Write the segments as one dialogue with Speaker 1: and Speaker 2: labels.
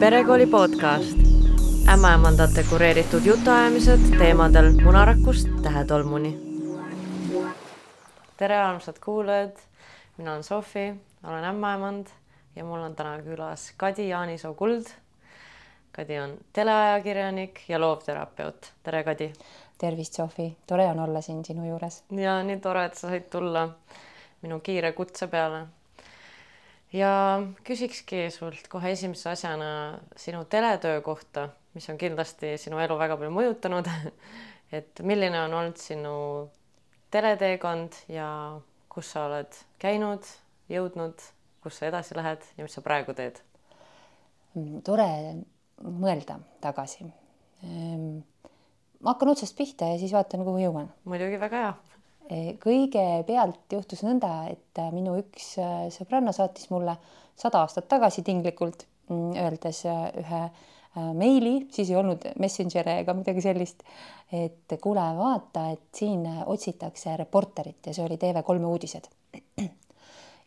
Speaker 1: perekooli podcast, ämmaemandate kureeritud jutuajamised teemadel munarakust tähetolmuni. tere, armsad kuulajad, mina olen Sofi, olen ämmaemand ja mul on täna külas Kadi Jaanisoo Kuld. Kadi on teleajakirjanik ja loovterapeut. tere, Kadi.
Speaker 2: tervist, Sofi, tore on olla siin sinu juures.
Speaker 1: ja nii tore, et sa said tulla minu kiire kutse peale ja küsikski sult kohe esimese asjana sinu teletöö kohta, mis on kindlasti sinu elu väga palju mõjutanud. et milline on olnud sinu teleteekond ja kus sa oled käinud, jõudnud, kus sa edasi lähed ja mis sa praegu teed?
Speaker 2: Tore mõelda tagasi. Ehm, ma hakkan otsast pihta ja siis vaatan, kuhu jõuan.
Speaker 1: muidugi väga hea
Speaker 2: kõigepealt juhtus nõnda, et äh, minu üks äh, sõbranna saatis mulle sada aastat tagasi tinglikult mm, öeldes äh, ühe meili, siis ei olnud Messengeri ega midagi sellist, et kuule, vaata, et siin otsitakse reporterit ja see oli TV3 uudised.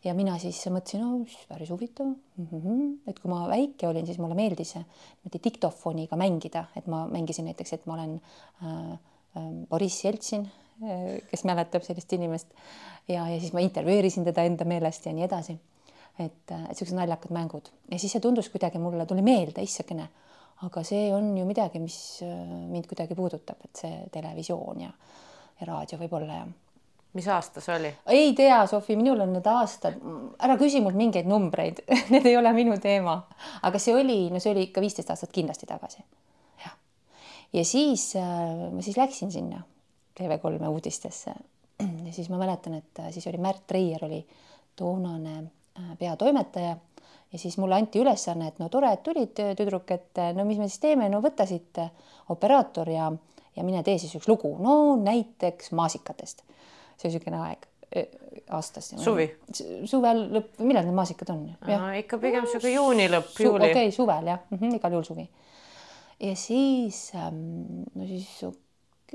Speaker 2: ja mina siis mõtlesin, no päris huvitav mm. -hmm. et kui ma väike olin, siis mulle meeldis niimoodi diktofoniga mängida, et ma mängisin näiteks, et ma olen äh, Boriss Jeltsin kes mäletab sellist inimest ja, ja siis ma intervjueerisin teda enda meelest ja nii edasi. et, et niisugused naljakad mängud ja siis see tundus kuidagi mulle tuli meelde, issakene, aga see on ju midagi, mis äh, mind kuidagi puudutab, et see televisioon ja, ja raadio võib-olla ja
Speaker 1: mis aasta see oli?
Speaker 2: ei tea, Sofi, minul on need aastad, ära küsi mult mingeid numbreid need ei ole minu teema, aga see oli, no see oli ikka viisteist aastat kindlasti tagasi. jah. ja siis äh, ma siis läksin sinna TV3 uudistesse. ja siis ma mäletan, et äh, siis oli Märt Treier oli toonane äh, peatoimetaja ja siis mulle anti ülesanne, et no tore, et tulid äh, tüdruk, et no mis me siis teeme, no võta siit operaator ja, ja mine tee siis üks lugu, no näiteks maasikatest. see niisugune aeg aastas.
Speaker 1: suvi?
Speaker 2: suvel lõpp, millal need maasikad on?
Speaker 1: ikka pigem niisugune juuni lõpp, juuli.
Speaker 2: okei okay,, suvel jah mm, -hmm, igal juhul suvi. ja siis ähm, no siis okei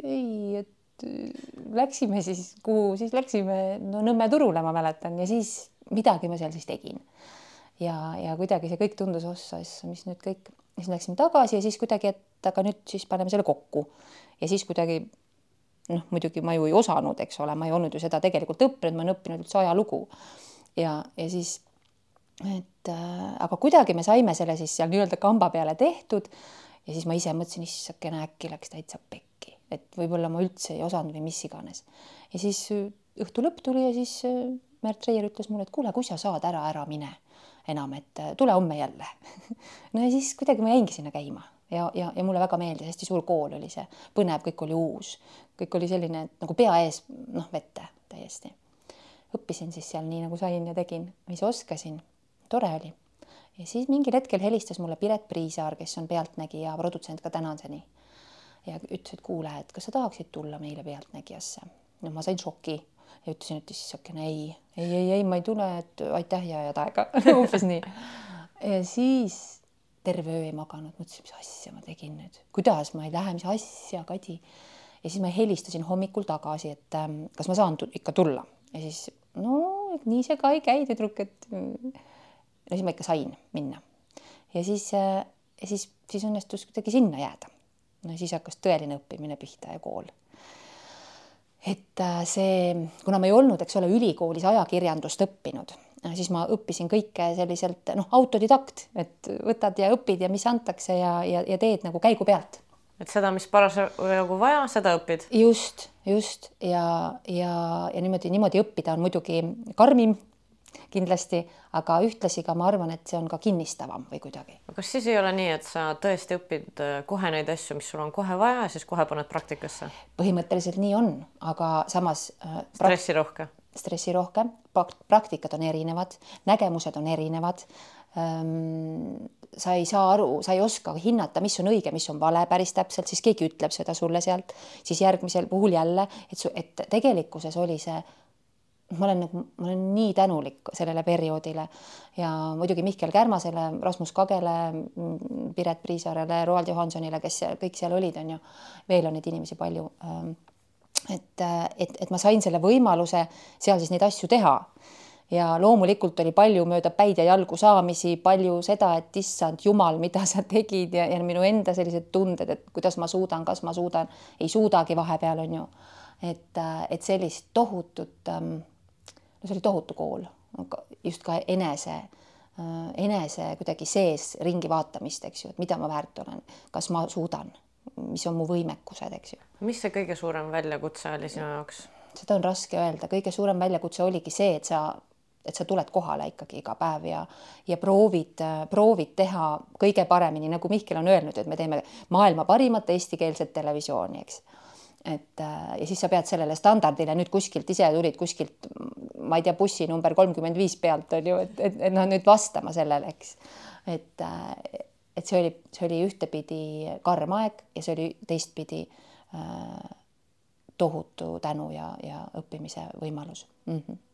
Speaker 2: okay,, et läksime siis, kuhu siis läksime, no Nõmme turule, ma mäletan, ja siis midagi ma seal siis tegin. ja, ja kuidagi see kõik tundus ossa, mis nüüd kõik, siis läksime tagasi ja siis kuidagi, et aga nüüd siis paneme selle kokku. Ja siis kuidagi noh, muidugi ma ju ei osanud, eks ole, ma ei olnud ju seda tegelikult õppinud, ma olen õppinud üldse ajalugu. Ja, ja siis et äh, aga kuidagi me saime selle siis seal nii-öelda kamba peale tehtud ja siis ma ise mõtlesin, issakene, äkki läks täitsa pekki et võib-olla ma üldse ei osanud või mis iganes. ja siis äh, õhtu lõpp tuli ja siis äh, Märt Reier ütles mulle, et kuule, kui sa saad ära, ära mine enam, et äh, tule homme jälle no ja siis kuidagi ma jäingi sinna käima ja, ja, ja mulle väga meeldis, hästi suur kool oli see, põnev, kõik oli uus, kõik oli selline nagu pea ees, noh, vette täiesti. õppisin siis seal nii nagu sain ja tegin, mis oskasin, tore oli. ja siis mingil hetkel helistas mulle Piret Priisaar, kes on Pealtnägija produtsent ka tänaseni ja ütles, et kuule, et kas sa tahaksid tulla meile Pealtnägijasse. no ma sain šoki ja ütlesin, et issakene ei, ei, ei, ei, ma ei tule, et aitäh ja head aega umbes nii. ja siis terve öö ei maganud, mõtlesin, mis asja ma tegin nüüd, kuidas ma ei lähe, mis asja, Kadi. ja siis ma helistasin hommikul tagasi, et ähm, kas ma saan ikka tulla ja siis no nii see ka ei käi, tüdruk, et no siis ma ikka sain minna. ja siis, äh, ja siis, siis õnnestus kuidagi sinna jääda no siis hakkas tõeline õppimine pihta ja kool. et äh, see, kuna ma ei olnud, eks ole, ülikoolis ajakirjandust õppinud, äh, siis ma õppisin kõike selliselt noh, autodidakt, et võtad ja õpid ja mis antakse ja, ja, ja teed nagu käigu pealt.
Speaker 1: et seda, mis parasjagu vaja, seda õpid?
Speaker 2: just, just ja, ja, ja niimoodi, niimoodi õppida on muidugi karmim kindlasti, aga ühtlasi ka ma arvan, et see on ka kinnistavam või kuidagi.
Speaker 1: kas siis ei ole nii, et sa tõesti õpid äh, kohe neid asju, mis sul on kohe vaja ja siis kohe paned praktikasse?
Speaker 2: põhimõtteliselt nii on, aga samas
Speaker 1: äh,. stressirohke?
Speaker 2: stressirohke, praktikad on erinevad, nägemused on erinevad sa ei saa aru, sa ei oska hinnata, mis on õige, mis on vale päris täpselt, siis keegi ütleb seda sulle sealt, siis järgmisel puhul jälle, et et tegelikkuses oli see ma olen nagu, ma olen nii tänulik sellele perioodile ja muidugi Mihkel Kärmasele, Rasmus Kagele, Piret Priisarele, Roald Johansonile, kes seal, kõik seal olid, on ju. veel on neid inimesi palju. et, et, et ma sain selle võimaluse seal siis neid asju teha ja loomulikult oli palju mööda päid ja jalgu saamisi, palju seda, et issand jumal, mida sa tegid ja, ja minu enda sellised tunded, et kuidas ma suudan, kas ma suudan, ei suudagi vahepeal on ju. et, et sellist tohutut, ähm, no see oli tohutu kool, just ka enese, äh, enese kuidagi sees ringi vaatamist, eks ju, et mida ma väärt olen, kas ma suudan, mis on mu võimekused, eks ju.
Speaker 1: mis see kõige suurem väljakutse oli sinu jaoks?
Speaker 2: seda on raske öelda, kõige suurem väljakutse oligi see, et sa et sa tuled kohale ikkagi iga päev ja, ja proovid, proovid teha kõige paremini, nagu Mihkel on öelnud, et me teeme maailma parimat eestikeelset televisiooni, eks. Et ja siis sa pead sellele standardile nüüd kuskilt ise tulid kuskilt, ma ei tea, bussi number kolmkümmend viis pealt on ju, et, et, et noh, nüüd vastama sellele, eks. et, et see oli, see oli ühtepidi karm aeg ja see oli teistpidi äh, tohutu tänu ja, ja õppimise võimalus mm. -hmm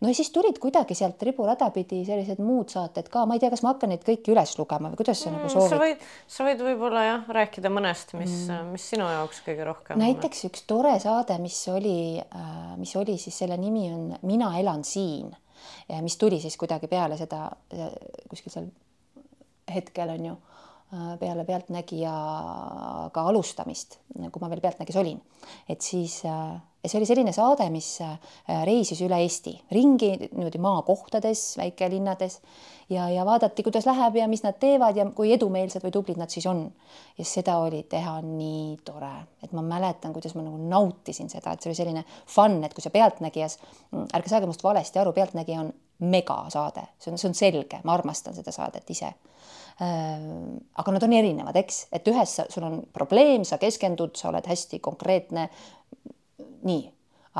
Speaker 2: no ja siis tulid kuidagi sealt riburada pidi sellised muud saated ka, ma ei tea, kas ma hakkan neid kõiki üles lugema või kuidas sa mm, nagu soovid?
Speaker 1: sa võid, sa võid võib-olla jah rääkida mõnest, mis mm., mis sinu jaoks kõige rohkem.
Speaker 2: näiteks üks tore saade, mis oli, äh, mis oli siis selle nimi on Mina elan siin, mis tuli siis kuidagi peale seda kuskil seal hetkel on ju Äh, peale Pealtnägijaga alustamist, kui ma veel Pealtnägijas olin, et siis äh, see oli selline saade, mis äh, reisis üle Eesti. Ringi niimoodi maakohtades, väikelinnades. Ja, ja vaadati, kuidas läheb ja mis nad teevad ja kui edumeelsed või tublid nad siis on. ja seda oli teha nii tore, et ma mäletan, kuidas ma nagu nautisin seda, et see oli selline fun, et kui sa Pealtnägijas, mm, ärge saage must valesti aru, Pealtnägija on megasaade, see on, see on selge, ma armastan seda saadet ise. Äh, aga nad on erinevad, eks, et ühes sul on probleem, sa keskendud, sa oled hästi konkreetne. Nii,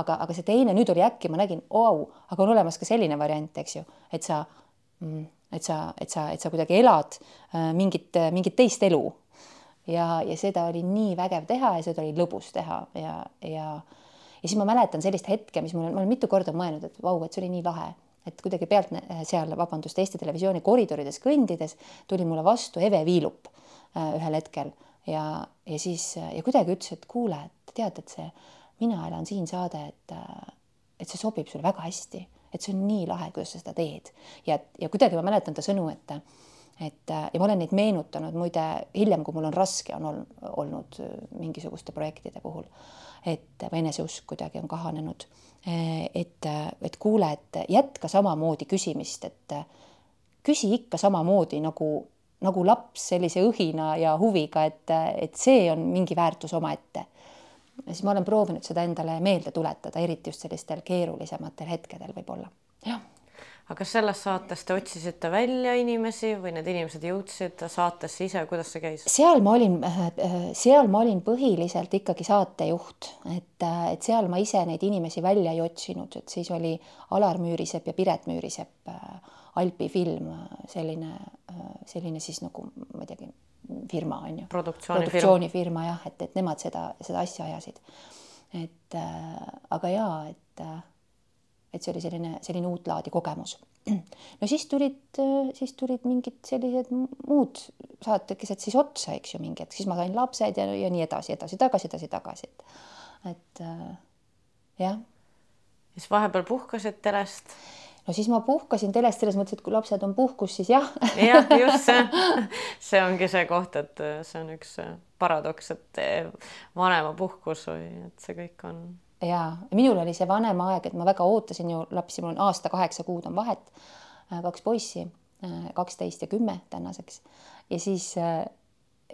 Speaker 2: aga, aga see teine nüüd oli äkki, ma nägin, au, aga on olemas ka selline variant, eks ju, et sa, mm, et sa, et sa, et sa kuidagi elad äh, mingit, mingit teist elu. ja, ja seda oli nii vägev teha ja seda oli lõbus teha ja, ja ja siis ma mäletan sellist hetke, mis mul, ma olen mitu korda mõelnud, et vau, et see oli nii lahe et kuidagi pealt seal, vabandust, Eesti Televisiooni koridorides kõndides tuli mulle vastu Eve Viilup äh, ühel hetkel ja, ja siis ja kuidagi ütles, et kuule, et tead, et see Mina elan siin saade, et, äh, et see sobib sulle väga hästi, et see on nii lahe, kuidas sa seda teed ja, ja kuidagi ma mäletan ta sõnu, et et ja ma olen neid meenutanud muide hiljem, kui mul on raske on olnud mingisuguste projektide puhul, et või eneseusk kuidagi on kahanenud et, et kuule, et jätka samamoodi küsimist, et küsi ikka samamoodi nagu, nagu laps sellise õhina ja huviga, et, et see on mingi väärtus omaette. Ja siis ma olen proovinud seda endale meelde tuletada, eriti just sellistel keerulisematel hetkedel võib-olla, jah
Speaker 1: aga kas selles saates te otsisite välja inimesi või need inimesed jõudsid saatesse ise, kuidas see käis?
Speaker 2: seal ma olin, äh, seal ma olin põhiliselt ikkagi saatejuht, et, äh, et seal ma ise neid inimesi välja ei otsinud, et siis oli Alar Müürisepp ja Piret Müürisepp, äh, Alpi film, selline, selline siis nagu ma ei teagi, firma on ju.
Speaker 1: produktsioonifirma
Speaker 2: jah, et, et nemad seda, seda asja ajasid. et äh, aga jaa, et äh, et see oli selline, selline uut laadi kogemus. no siis tulid, siis tulid mingid sellised muud saatekesed siis otsa, eks ju, mingi hetk, siis ma sain lapsed ja, ja nii edasi, edasi, tagasi, edasi, tagasi, et, et äh, jah.
Speaker 1: siis vahepeal puhkasid telest?
Speaker 2: No siis ma puhkasin telest selles mõttes, et kui lapsed on puhkus, siis jah.
Speaker 1: jah, just see, see ongi see koht, et see on üks paradoks, et vanemapuhkus või et see kõik on.
Speaker 2: Ja minul oli see vanem aeg, et ma väga ootasin ju lapsi, mul on aasta kaheksa kuud on vahet, äh, kaks poissi, äh, kaksteist ja kümme tänaseks. Ja siis, äh,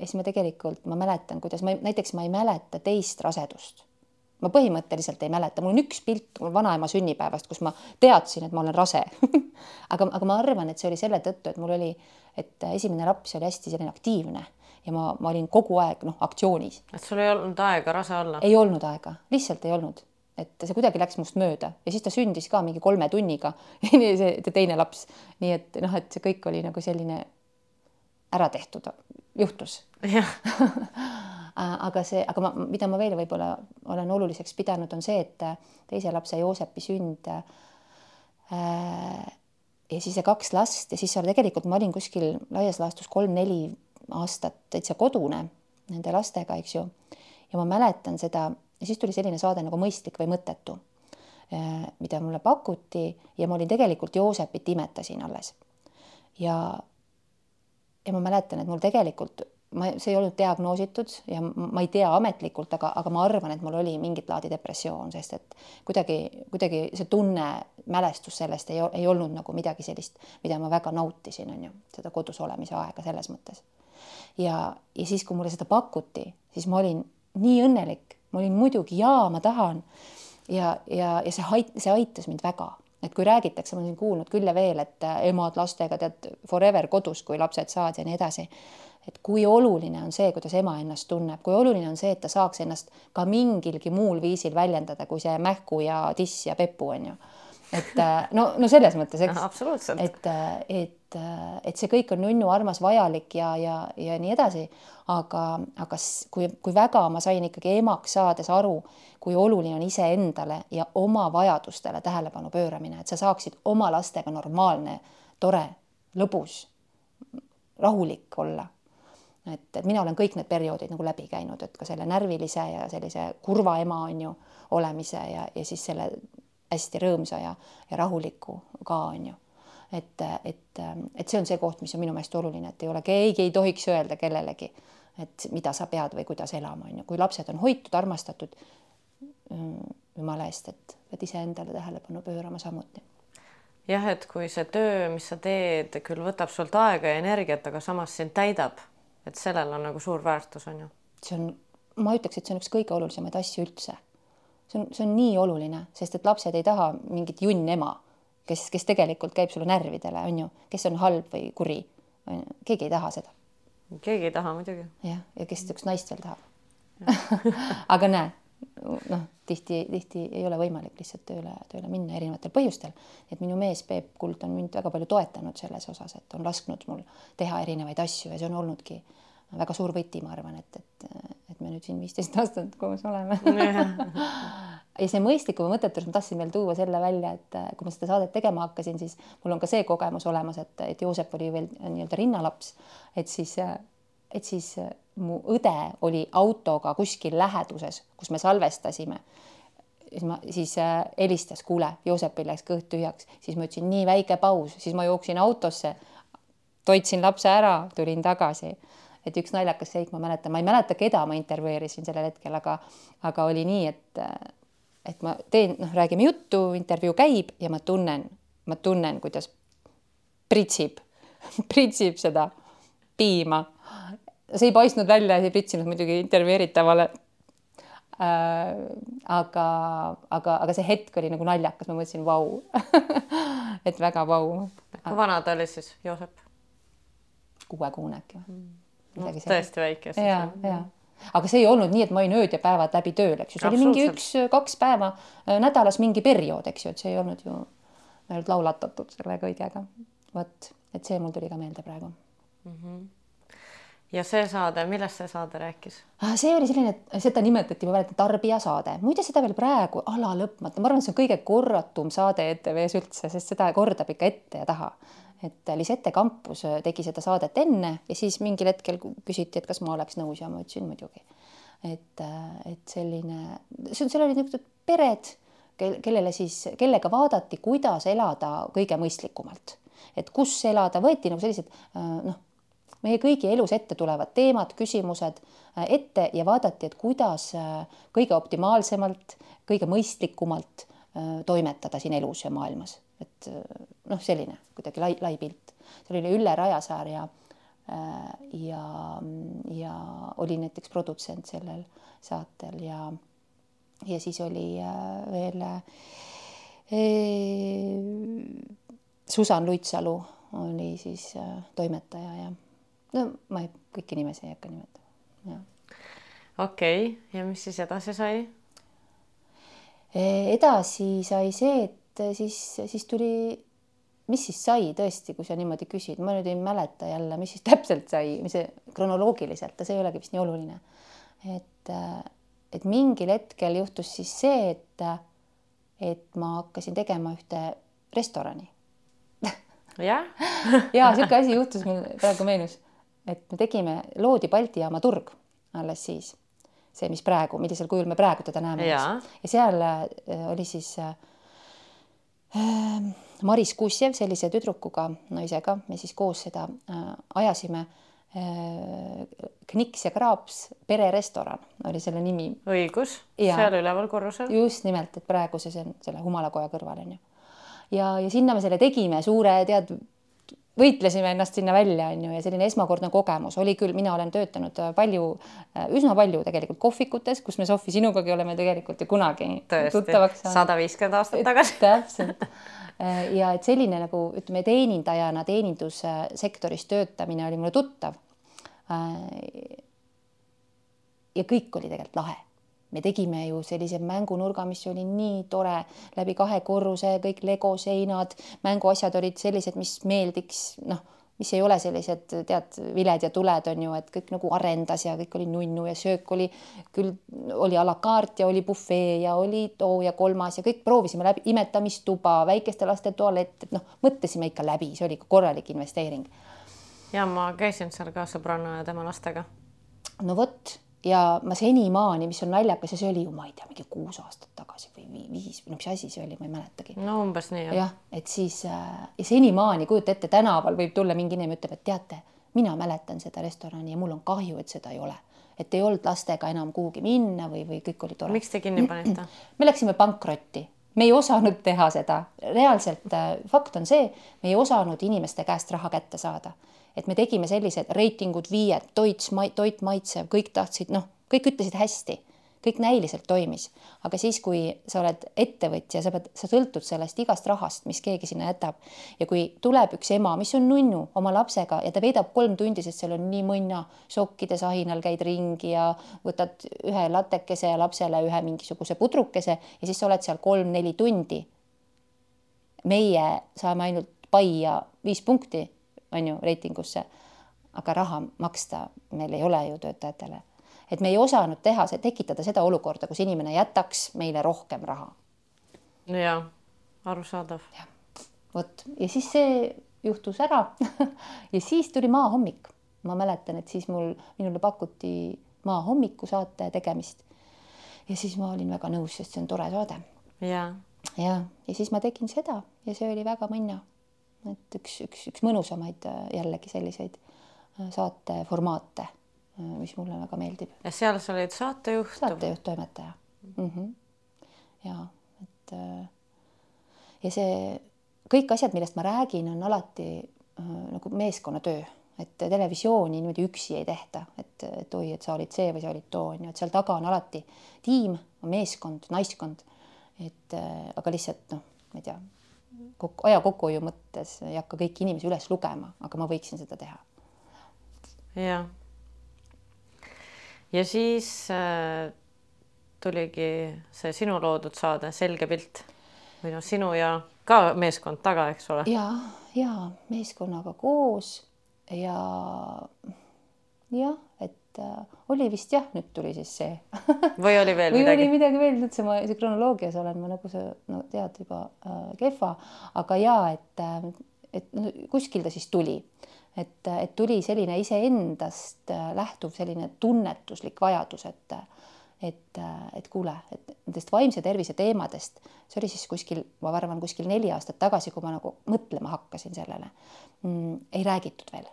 Speaker 2: ja siis ma tegelikult, ma mäletan, kuidas ma näiteks ma ei mäleta teist rasedust. Ma põhimõtteliselt ei mäleta, mul on üks pilt mul vanaema sünnipäevast, kus ma teadsin, et ma olen rase. Aga, aga ma arvan, et see oli selle tõttu, et mul oli, et esimene laps oli hästi selline aktiivne ja ma, ma olin kogu aeg noh, aktsioonis.
Speaker 1: et sul ei olnud aega rase olla?
Speaker 2: ei olnud aega, lihtsalt ei olnud, et see kuidagi läks must mööda. Ja siis ta sündis ka mingi kolme tunniga see teine laps, nii et noh, et see kõik oli nagu selline ära tehtud, juhtus. aga see, aga ma, mida ma veel võib-olla olen oluliseks pidanud, on see, et teise lapse Joosepi sünd äh, ja siis see kaks last ja siis seal tegelikult ma olin kuskil laias laastus kolm-neli aastat täitsa kodune nende lastega, eks ju. ja ma mäletan seda ja siis tuli selline saade nagu Mõistlik või mõttetu. mida mulle pakuti ja ma olin tegelikult Joosepit imetasin alles. ja, ja ma mäletan, et mul tegelikult ma, see ei olnud diagnoositud ja ma ei tea ametlikult, aga, aga ma arvan, et mul oli mingit laadi depressioon, sest et kuidagi, kuidagi see tunne, mälestus sellest ei, ei olnud nagu midagi sellist, mida ma väga nautisin, on ju, seda kodus olemise aega selles mõttes. ja, ja siis, kui mulle seda pakuti, siis ma olin nii õnnelik, ma olin muidugi jaa, ma tahan. ja, ja, ja see, see aitas mind väga et kui räägitakse, ma olen kuulnud küll ja veel, et emad lastega tead forever kodus, kui lapsed saad ja nii edasi et kui oluline on see, kuidas ema ennast tunneb, kui oluline on see, et ta saaks ennast ka mingilgi muul viisil väljendada, kui see mähku ja tiss ja pepu on ju. et äh, no, no selles mõttes,
Speaker 1: eks.
Speaker 2: et, et, et see kõik on nunnu armas, vajalik ja, ja, ja nii edasi. aga, aga kui, kui väga ma sain ikkagi emaks saades aru, kui oluline on iseendale ja oma vajadustele tähelepanu pööramine, et sa saaksid oma lastega normaalne, tore, lõbus, rahulik olla et, et mina olen kõik need perioodid nagu läbi käinud, et ka selle närvilise ja sellise kurva ema on ju olemise ja, ja siis selle hästi rõõmsa ja, ja rahuliku ka on ju. et, et, et see on see koht, mis on minu meelest oluline, et ei ole, keegi ei tohiks öelda kellelegi, et mida sa pead või kuidas elama, on ju, kui lapsed on hoitud, armastatud, jumala eest, et pead iseendale tähelepanu pöörama samuti.
Speaker 1: Jah, et kui see töö, mis sa teed, küll võtab sult aega ja energiat, aga samas sind täidab et sellel on nagu suur väärtus, on ju.
Speaker 2: see on, ma ütleks, et see on üks kõige olulisemaid asju üldse. see on, see on nii oluline, sest et lapsed ei taha mingit junn ema, kes, kes tegelikult käib sulle närvidele, on ju, kes on halb või kuri. keegi ei taha seda.
Speaker 1: keegi ei taha muidugi.
Speaker 2: jah, ja kes niisugust naist veel tahab aga näe, noh, tihti, tihti ei ole võimalik lihtsalt tööle, tööle minna erinevatel põhjustel. et minu mees Peep Kuld on mind väga palju toetanud selles osas, et on lasknud mul teha erinevaid asju ja see on olnudki väga suur võti, ma arvan, et, et, et me nüüd siin viisteist aastat koos oleme ja see mõistlikuma mõttetus, ma tahtsin veel tuua selle välja, et kui ma seda saadet tegema hakkasin, siis mul on ka see kogemus olemas, et, et Joosep oli veel nii-öelda rinnalaps, et siis, et siis mu õde oli autoga kuskil läheduses, kus me salvestasime. siis ma, siis äh, helistas, kuule, Joosepil läks kõht tühjaks, siis ma ütlesin nii väike paus, siis ma jooksin autosse, toitsin lapse ära, tulin tagasi. et üks naljakas seik, ma mäletan, ma ei mäleta, keda ma intervjueerisin sellel hetkel, aga, aga oli nii, et, et ma teen, noh, räägime juttu, intervjuu käib ja ma tunnen, ma tunnen, kuidas pritsib, pritsib seda piima see ei paistnud välja, ei pritsinud muidugi intervjueeritavale äh,. aga, aga, aga see hetk oli nagu naljakas, ma mõtlesin, vau et väga vau.
Speaker 1: kui vana ta oli siis, Joosep?
Speaker 2: kuuekuune äkki või
Speaker 1: mm. no,? tõesti väike
Speaker 2: ja, ja aga see ei olnud nii, et ma olin ööd ja päevad läbi tööl, eks ju, see oli mingi üks-kaks päeva äh, nädalas mingi periood, eks ju, et see ei olnud ju ainult laulatatud selle kõigega. vot, et see mul tuli ka meelde praegu mm. -hmm
Speaker 1: ja see saade, millest see saade rääkis?
Speaker 2: Ah, see oli selline, seda nimetati, ma mäletan, tarbijasaade, muide seda veel praegu ala lõpmata, ma arvan, et see on kõige korratum saade ETV-s üldse, sest seda kordab ikka ette ja taha. et Lisette Kampus tegi seda saadet enne ja siis mingil hetkel küsiti, et kas ma oleks nõus ja ma ütlesin muidugi. et, et selline, seal olid niisugused pered, kellele siis, kellega vaadati, kuidas elada kõige mõistlikumalt, et kus elada, võeti nagu sellised noh meie kõigi elus ette tulevad teemad, küsimused äh, ette ja vaadati, et kuidas äh, kõige optimaalsemalt, kõige mõistlikumalt äh, toimetada siin elus ja maailmas, et noh, selline kuidagi lai, lai pilt. seal oli Ülle Rajasaar ja ja, ja oli näiteks produtsent sellel saatel ja ja siis oli veel Susan Luitsalu oli siis toimetaja ja no ma ei, kõiki nimesid ei hakka nimetama, jah.
Speaker 1: okei okay., ja mis siis edasi sai?
Speaker 2: E, edasi sai see, et siis, siis tuli, mis siis sai tõesti, kui sa niimoodi küsid, ma nüüd ei mäleta jälle, mis siis täpselt sai, mis see kronoloogiliselt, see ei olegi vist nii oluline. et, et mingil hetkel juhtus siis see, et, et ma hakkasin tegema ühte restorani
Speaker 1: jah
Speaker 2: ja niisugune asi juhtus mul praegu meenus et me tegime, loodi Balti jaama turg alles siis, see, mis praegu, millisel kujul me praegu teda näeme.
Speaker 1: ja,
Speaker 2: seal äh, oli siis äh, Ehm, Maris Kusjev sellise tüdrukuga, naisega, me siis koos seda äh, ajasime. Kniks ja kraaps pererestoran oli selle nimi.
Speaker 1: õigus, seal üleval korrusel.
Speaker 2: just nimelt, et praegu see, see on selle Humalakoja kõrval on ju. ja, ja sinna me selle tegime suure, tead, võitlesime ennast sinna välja, on ju, ja selline esmakordne kogemus oli küll, mina olen töötanud palju, üsna palju tegelikult kohvikutes, kus me Sofi sinugagi oleme tegelikult ju kunagi tuttavaks
Speaker 1: tõesti, sada viiskümmend aastat tagasi.
Speaker 2: täpselt ja et selline nagu ütleme, teenindajana teenindussektoris töötamine oli mulle tuttav. ja kõik oli tegelikult lahe me tegime ju sellise mängunurga, mis oli nii tore, läbi kahe korruse, kõik Lego seinad, mänguasjad olid sellised, mis meeldiks, noh, mis ei ole sellised, tead, viled ja tuled on ju, et kõik nagu arendas ja kõik oli nunnu ja söök oli küll oli a la carte ja oli bufee ja oli too ja kolmas ja kõik proovisime läbi, imetamistuba, väikeste laste tualett, et noh, mõtlesime ikka läbi, see oli ikka korralik investeering.
Speaker 1: ja ma käisin seal ka sõbranna ja tema lastega.
Speaker 2: no vot ja ma senimaani, mis on naljakas ja see oli ju, ma ei tea, mingi kuus aastat tagasi või viis või no mis asi see oli, ma ei mäletagi.
Speaker 1: no umbes nii jah.
Speaker 2: jah, et siis äh, ja senimaani kujuta ette, tänaval võib tulla mingi inimene, ütleb, et teate, mina mäletan seda restorani ja mul on kahju, et seda ei ole, et ei olnud lastega enam kuhugi minna või, või kõik oli tore.
Speaker 1: miks te kinni panite?
Speaker 2: me läksime pankrotti, me ei osanud teha seda, reaalselt äh, fakt on see, me ei osanud inimeste käest raha kätte saada et me tegime sellised reitingud viied, toits, toit maitsev, kõik tahtsid, noh, kõik ütlesid hästi, kõik näiliselt toimis, aga siis, kui sa oled ettevõtja, sa pead, sa sõltud sellest igast rahast, mis keegi sinna jätab. Ja kui tuleb üks ema, mis on nunnu oma lapsega ja ta veedab kolm tundi, sest seal on nii mõnna, sokkide sahinal käid ringi ja võtad ühe latekese ja lapsele ühe mingisuguse pudrukese ja siis sa oled seal kolm-neli tundi. meie saame ainult pai ja viis punkti on ju reitingusse. aga raha maksta meil ei ole ju töötajatele, et me ei osanud teha, tekitada seda olukorda, kus inimene jätaks meile rohkem raha.
Speaker 1: ja arusaadav.
Speaker 2: jah, vot ja siis see juhtus ära ja siis tuli maahommik. ma mäletan, et siis mul, minule pakuti maahommiku saate tegemist. ja siis ma olin väga nõus, sest see on tore saade.
Speaker 1: ja,
Speaker 2: ja, ja siis ma tegin seda ja see oli väga mõnna et üks, üks, üks mõnusamaid äh, jällegi selliseid äh, saateformaate, äh, mis mulle väga meeldib.
Speaker 1: ja seal sa olid saatejuht?
Speaker 2: saatejuht, toimetaja mm. -hmm. ja et ja see kõik asjad, millest ma räägin, on alati nagu meeskonnatöö, et televisiooni niimoodi üksi ei tehta, et, et oi, et sa olid see või sa olid too, on ju, et seal taga on alati tiim, meeskond, naiskond. et aga lihtsalt noh, ma ei tea kokku, aja kokkuhoiu mõttes ei hakka kõiki inimesi üles lugema, aga ma võiksin seda teha.
Speaker 1: jah. ja siis äh, tuligi see sinu loodud saade Selge pilt või noh, sinu ja ka meeskond taga, eks ole.
Speaker 2: ja, ja meeskonnaga koos ja jah, et äh, oli vist jah, nüüd tuli siis see.
Speaker 1: Või oli veel
Speaker 2: või
Speaker 1: midagi?
Speaker 2: oli midagi? veel, üldse ma see kronoloogias olen ma nagu sa no tead juba äh, kehva, aga ja et äh,, et no, kuskil ta siis tuli, et, et tuli selline iseendast äh, lähtuv selline tunnetuslik vajadus, et et, et kuule, et nendest vaimse tervise teemadest, see oli siis kuskil, ma arvan, kuskil neli aastat tagasi, kui ma nagu mõtlema hakkasin sellele. Mm,, ei räägitud veel.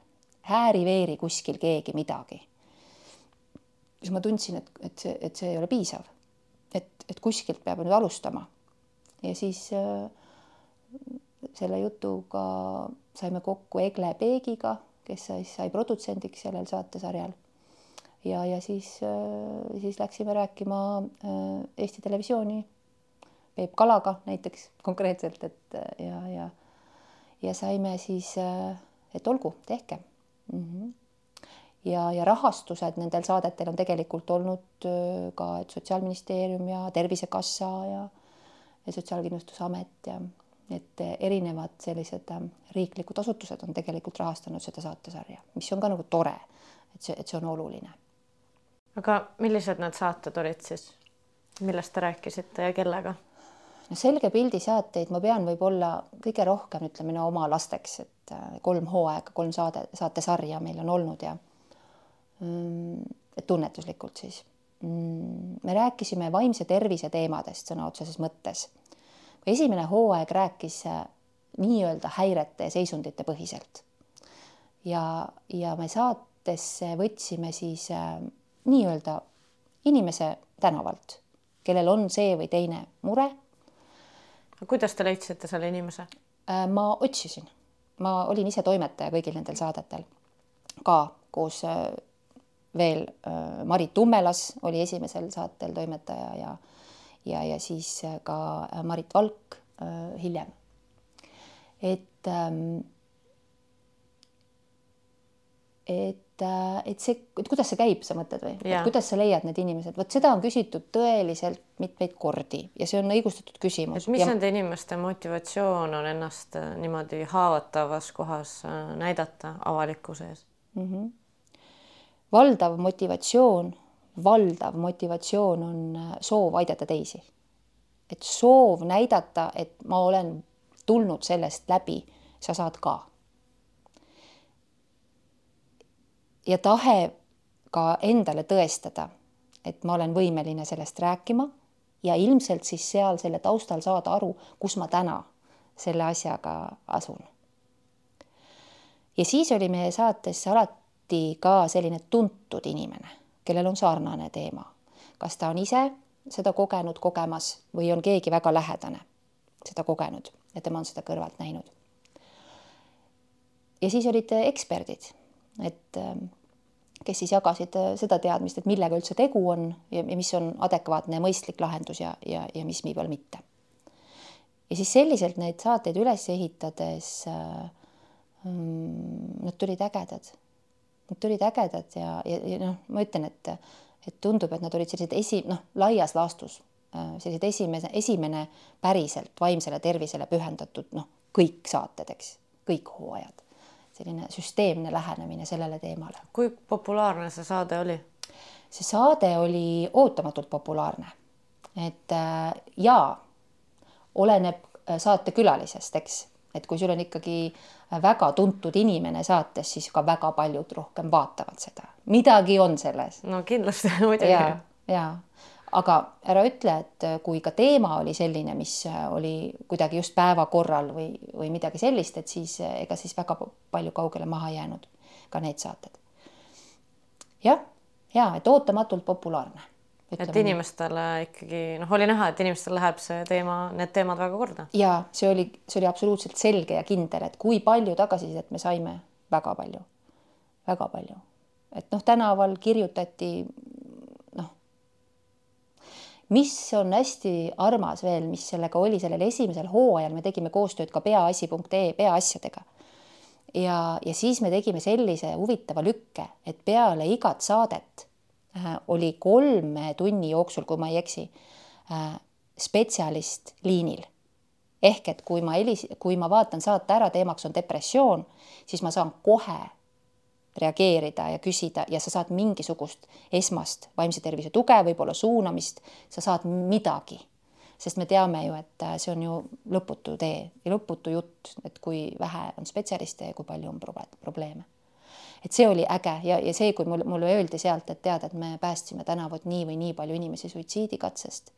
Speaker 2: Hääri-veeri kuskil keegi midagi. Siis ma tundsin, et, et see, et see ei ole piisav. et, et kuskilt peab nüüd alustama. ja siis äh, selle jutuga saime kokku Egle Peegiga, kes siis sai produtsendiks sellel saatesarjal. ja, ja siis äh,, siis läksime rääkima äh, Eesti Televisiooni Peep Kalaga näiteks konkreetselt, et ja, ja ja saime siis, äh, et olgu, tehke mm. -hmm. Ja, ja rahastused nendel saadetel on tegelikult olnud ka, et Sotsiaalministeerium ja Tervisekassa ja, ja Sotsiaalkindlustusamet ja et erinevad sellised riiklikud asutused on tegelikult rahastanud seda saatesarja, mis on ka nagu tore, et see, et see on oluline.
Speaker 1: aga millised need saated olid siis, millest te rääkisite ja kellega?
Speaker 2: no selge pildi saateid ma pean võib-olla kõige rohkem ütleme no oma lasteks, et äh, kolm hooaega, kolm saade, saatesarja meil on olnud ja tunnetuslikult siis. Mm, me rääkisime vaimse tervise teemadest sõna otseses mõttes. esimene hooaeg rääkis äh, nii-öelda häirete ja seisundite põhiselt. ja, ja me saatesse võtsime siis äh, nii-öelda inimese tänavalt, kellel on see või teine mure.
Speaker 1: kuidas te leidsite selle inimese?
Speaker 2: Äh, ma otsisin, ma olin ise toimetaja kõigil nendel saadetel ka koos äh, veel äh, Marit Tummelas oli esimesel saatel toimetaja ja ja, ja siis äh, ka Marit Valk hiljem. et ähm, et, et see, et kuidas see käib, sa mõtled või? kuidas sa leiad need inimesed, vot seda on küsitud tõeliselt mitmeid kordi ja see on õigustatud küsimus.
Speaker 1: mis
Speaker 2: ja...
Speaker 1: nende inimeste motivatsioon on ennast niimoodi haavatavas kohas näidata avalikkuse ees mm? -hmm
Speaker 2: valdav motivatsioon, valdav motivatsioon on äh, soov aidata teisi. et soov näidata, et ma olen tulnud sellest läbi, sa saad ka. ja tahe ka endale tõestada, et ma olen võimeline sellest rääkima ja ilmselt siis seal selle taustal saada aru, kus ma täna selle asjaga asun. ja siis oli meie saates alati alati ka selline tuntud inimene, kellel on sarnane teema. kas ta on ise seda kogenud, kogemas või on keegi väga lähedane seda kogenud ja tema on seda kõrvalt näinud. ja siis olid eksperdid, et kes siis jagasid seda teadmist, et millega üldse tegu on ja, mis on adekvaatne ja mõistlik lahendus ja, ja, ja mis viival mitte. ja siis selliselt neid saateid üles ehitades äh, nad tulid ägedad Nad tulid ägedad ja, ja, ja noh, ma ütlen, et, et tundub, et nad olid sellised esi, noh, laias laastus äh, sellised esimese, esimene päriselt vaimsele tervisele pühendatud, noh, kõik saated, eks, kõik hooajad, selline süsteemne lähenemine sellele teemale.
Speaker 1: kui populaarne see saade oli?
Speaker 2: see saade oli ootamatult populaarne, et äh, jaa, oleneb äh, saatekülalisest, eks, et kui sul on ikkagi äh, väga tuntud inimene saates, siis ka väga paljud rohkem vaatavad seda. midagi on selles.
Speaker 1: no kindlasti muidugi.
Speaker 2: ja, ja aga ära ütle, et kui ka teema oli selline, mis oli kuidagi just päevakorral või, või midagi sellist, et siis ega siis väga palju kaugele maha jäänud ka need saated. jah, ja et ootamatult populaarne
Speaker 1: et inimestele ikkagi noh, oli näha, et inimestel läheb see teema, need teemad väga korda.
Speaker 2: ja see oli, see oli absoluutselt selge ja kindel, et kui palju tagasisidet me saime, väga palju, väga palju. et noh, tänaval kirjutati noh, mis on hästi armas veel, mis sellega oli sellel esimesel hooajal, me tegime koostööd ka peaasi.ee peaasjadega ja, ja siis me tegime sellise huvitava lükke, et peale igat saadet oli kolme tunni jooksul, kui ma ei eksi, äh, spetsialist liinil. ehk et kui ma helis-, kui ma vaatan saate ära, teemaks on depressioon, siis ma saan kohe reageerida ja küsida ja sa saad mingisugust esmast vaimse tervise tuge, võib-olla suunamist, sa saad midagi. sest me teame ju, et äh, see on ju lõputu tee ja lõputu jutt, et kui vähe on spetsialiste ja kui palju on probleeme et see oli äge ja, ja see, kui mul, mulle öeldi sealt, et tead, et me päästsime täna vot nii või nii palju inimesi suitsiidikatsest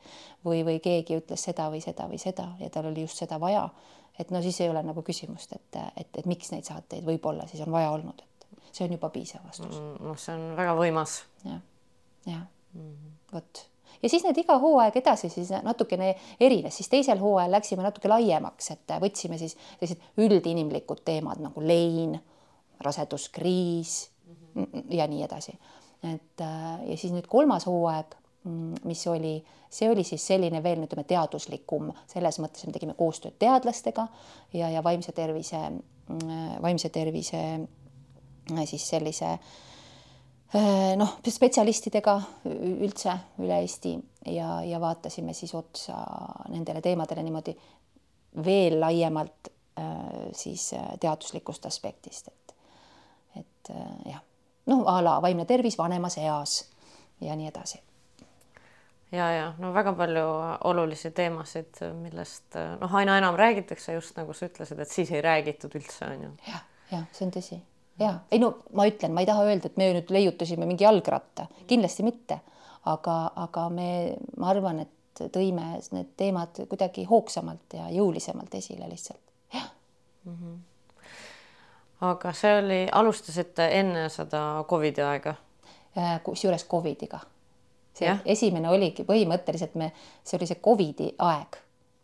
Speaker 2: või, või keegi ütles seda või seda või seda ja tal oli just seda vaja, et no siis ei ole nagu küsimust, et, et, et miks neid saateid võib-olla siis on vaja olnud, et see on juba piisav vastus.
Speaker 1: Mm, noh, see on väga võimas
Speaker 2: ja,. jah, jah mm -hmm., vot ja siis need iga hooaeg edasi siis natukene erines, siis teisel hooajal läksime natuke laiemaks, et võtsime siis sellised üldinimlikud teemad nagu lein raseduskriis mm -hmm. ja nii edasi. et äh, ja siis nüüd kolmas hooaeg, mm, mis oli, see oli siis selline veel ütleme teaduslikum, selles mõttes me tegime koostööd teadlastega ja, ja vaimse tervise, mm, vaimse tervise äh, siis sellise äh, noh, spetsialistidega üldse üle Eesti ja, ja vaatasime siis otsa nendele teemadele niimoodi veel laiemalt siis teaduslikust aspektist, et et äh, jah, noh, a la vaimne tervis vanemas eas ja nii edasi.
Speaker 1: ja, ja no väga palju olulisi teemasid, millest noh, aina enam räägitakse, just nagu sa ütlesid, et siis ei räägitud üldse on ju.
Speaker 2: jah, jah, see on tõsi ja ei no ma ütlen, ma ei taha öelda, et me nüüd leiutasime mingi jalgratta, kindlasti mitte, aga, aga me, ma arvan, et tõime need teemad kuidagi hoogsamalt ja jõulisemalt esile lihtsalt, jah mm. -hmm.
Speaker 1: Aga see oli, alustasite enne seda Covidi aega?
Speaker 2: Äh, kusjuures Covidiga. see ja. esimene oligi põhimõtteliselt me, see oli see Covidi aeg,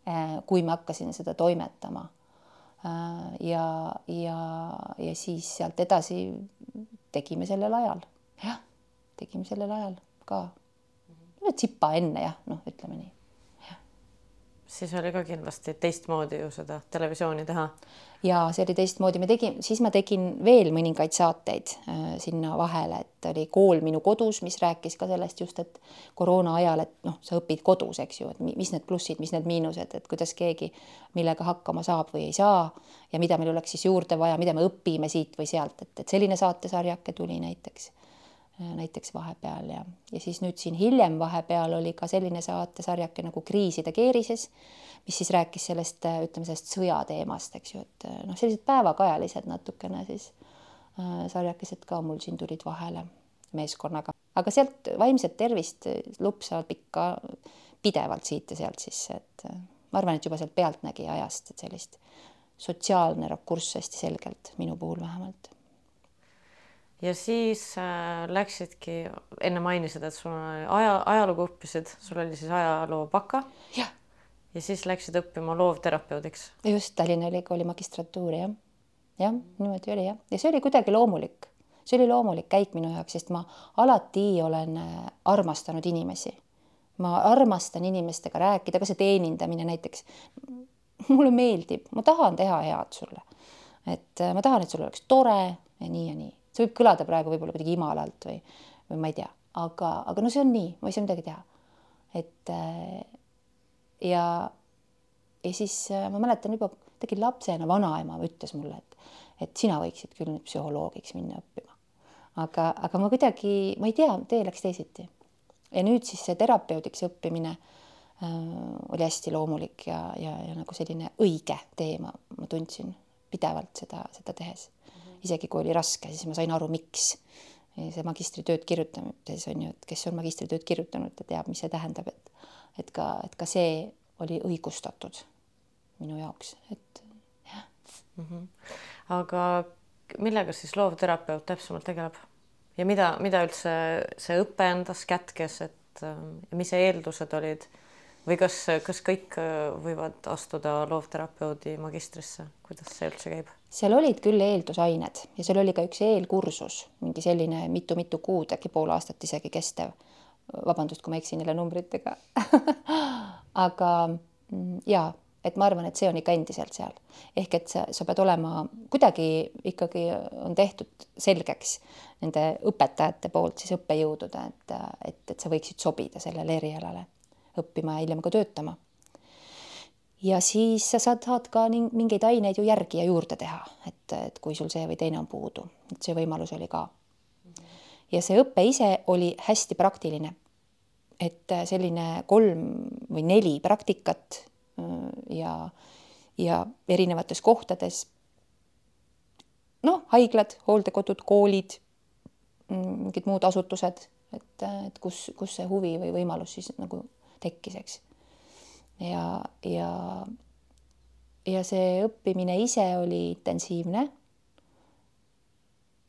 Speaker 2: äh, kui ma hakkasin seda toimetama Äh, ja, ja, ja siis sealt edasi tegime sellel ajal, jah, tegime sellel ajal ka. tsipa enne jah, noh, ütleme nii
Speaker 1: siis oli ka kindlasti teistmoodi ju seda televisiooni teha.
Speaker 2: Ja see oli teistmoodi, me tegime, siis ma tegin veel mõningaid saateid äh, sinna vahele, et oli kool minu kodus, mis rääkis ka sellest just, et koroona ajal, et noh, sa õpid kodus, eks ju, et mis need plussid, mis need miinused, et kuidas keegi millega hakkama saab või ei saa ja mida meil oleks siis juurde vaja, mida me õpime siit või sealt, et, et selline saatesarjake tuli näiteks näiteks vahepeal ja, ja siis nüüd siin hiljem vahepeal oli ka selline saatesarjake nagu Kriiside keerises, mis siis rääkis sellest, äh, ütleme sellest sõjateemast, eks ju, et äh, noh, sellised päevakajalised natukene siis äh, sarjakesed ka mul siin tulid vahele meeskonnaga, aga sealt vaimset tervist lupsavad ikka pidevalt siit ja sealt sisse, et ma arvan, et juba sealt pealtnägija ajast, et sellist sotsiaalne rakurss hästi selgelt minu puhul vähemalt
Speaker 1: ja siis äh, läksidki, enne mainisid, et sul aja, ajalugu õppisid, sul oli siis ajaloo baka.
Speaker 2: jah.
Speaker 1: ja siis läksid õppima loovterapeudiks.
Speaker 2: just Tallinna Ülikooli magistratuuri jah, jah, niimoodi oli jah, ja see oli kuidagi loomulik, see oli loomulik käik minu jaoks, sest ma alati olen äh, armastanud inimesi. ma armastan inimestega rääkida, ka see teenindamine näiteks. mulle meeldib, ma tahan teha head sulle. et äh, ma tahan, et sul oleks tore ja nii ja nii see võib kõlada praegu võib-olla kuidagi imalalt või, või ma ei tea, aga, aga no see on nii, ma ei saa midagi teha. et äh, ja, ja siis äh, ma mäletan juba tegin lapsena, vanaema ütles mulle, et, et sina võiksid küll nüüd psühholoogiks minna õppima. aga, aga ma kuidagi, ma ei tea, tee läks teisiti. ja nüüd siis see terapeudiks õppimine äh, oli hästi loomulik ja, ja, ja nagu selline õige teema, ma tundsin pidevalt seda, seda tehes isegi kui oli raske, siis ma sain aru, miks. see magistritööd kirjutamises on ju, et kes on magistritööd kirjutanud, ta teab, mis see tähendab, et et ka, et ka see oli õigustatud minu jaoks, et jah
Speaker 1: mm. -hmm. aga millega siis loovterapeut täpsemalt tegeleb ja mida, mida üldse see õpe endas kätkes, et mis eeldused olid või kas, kas kõik võivad astuda loovterapeudi magistrisse, kuidas see üldse käib?
Speaker 2: seal olid küll eeldusained ja seal oli ka üks eelkursus, mingi selline mitu-mitu kuud, äkki pool aastat isegi kestev. vabandust, kui ma eksin jälle numbritega aga mm, ja, et ma arvan, et see on ikka endiselt seal ehk et sa, sa pead olema kuidagi ikkagi on tehtud selgeks nende õpetajate poolt siis õppejõudude, et, et, et sa võiksid sobida sellele erialale õppima ja hiljem ka töötama ja siis sa saad, saad ka mingeid aineid ju järgi ja juurde teha, et, et kui sul see või teine on puudu, et see võimalus oli ka. ja see õpe ise oli hästi praktiline. et selline kolm või neli praktikat äh, ja, ja erinevates kohtades. noh, haiglad, hooldekodud, koolid, mm, mingid muud asutused, et, et kus, kus see huvi või võimalus siis nagu tekkis, eks ja, ja, ja see õppimine ise oli intensiivne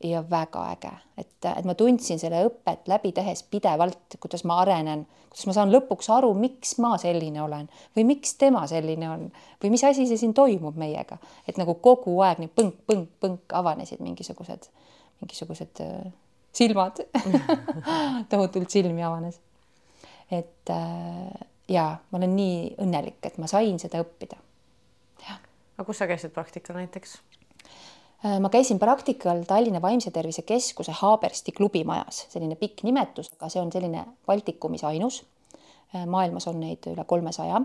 Speaker 2: ja väga äge, et, et ma tundsin selle õpet läbi tehes pidevalt, kuidas ma arenen, kuidas ma saan lõpuks aru, miks ma selline olen või miks tema selline on või mis asi see siin toimub meiega, et nagu kogu aeg nii põnk-põnk-põnk avanesid mingisugused, mingisugused äh, silmad. Tohutult silmi avanes. Et äh, ja ma olen nii õnnelik, et ma sain seda õppida.
Speaker 1: aga kus sa käisid praktikal näiteks?
Speaker 2: Äh, ma käisin praktikal Tallinna Vaimse Tervise Keskuse Haabersti klubimajas, selline pikk nimetus, aga see on selline Baltikumis ainus. Äh, maailmas on neid üle kolmesaja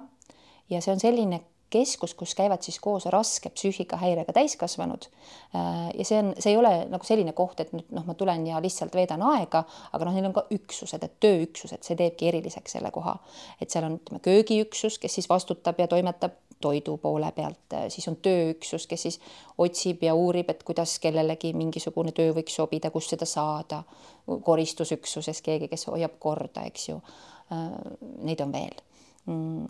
Speaker 2: ja see on selline keskus, kus käivad siis koos raske psüühikahäirega täiskasvanud. Äh, ja see on, see ei ole nagu selline koht, et nüüd noh, ma tulen ja lihtsalt veedan aega, aga noh, neil on ka üksused, et tööüksused, see teebki eriliseks selle koha, et seal on, ütleme, köögiüksus, kes siis vastutab ja toimetab toidu poole pealt, äh, siis on tööüksus, kes siis otsib ja uurib, et kuidas kellelegi mingisugune töö võiks sobida, kust seda saada. koristusüksuses keegi, kes hoiab korda, eks ju. Äh, neid on veel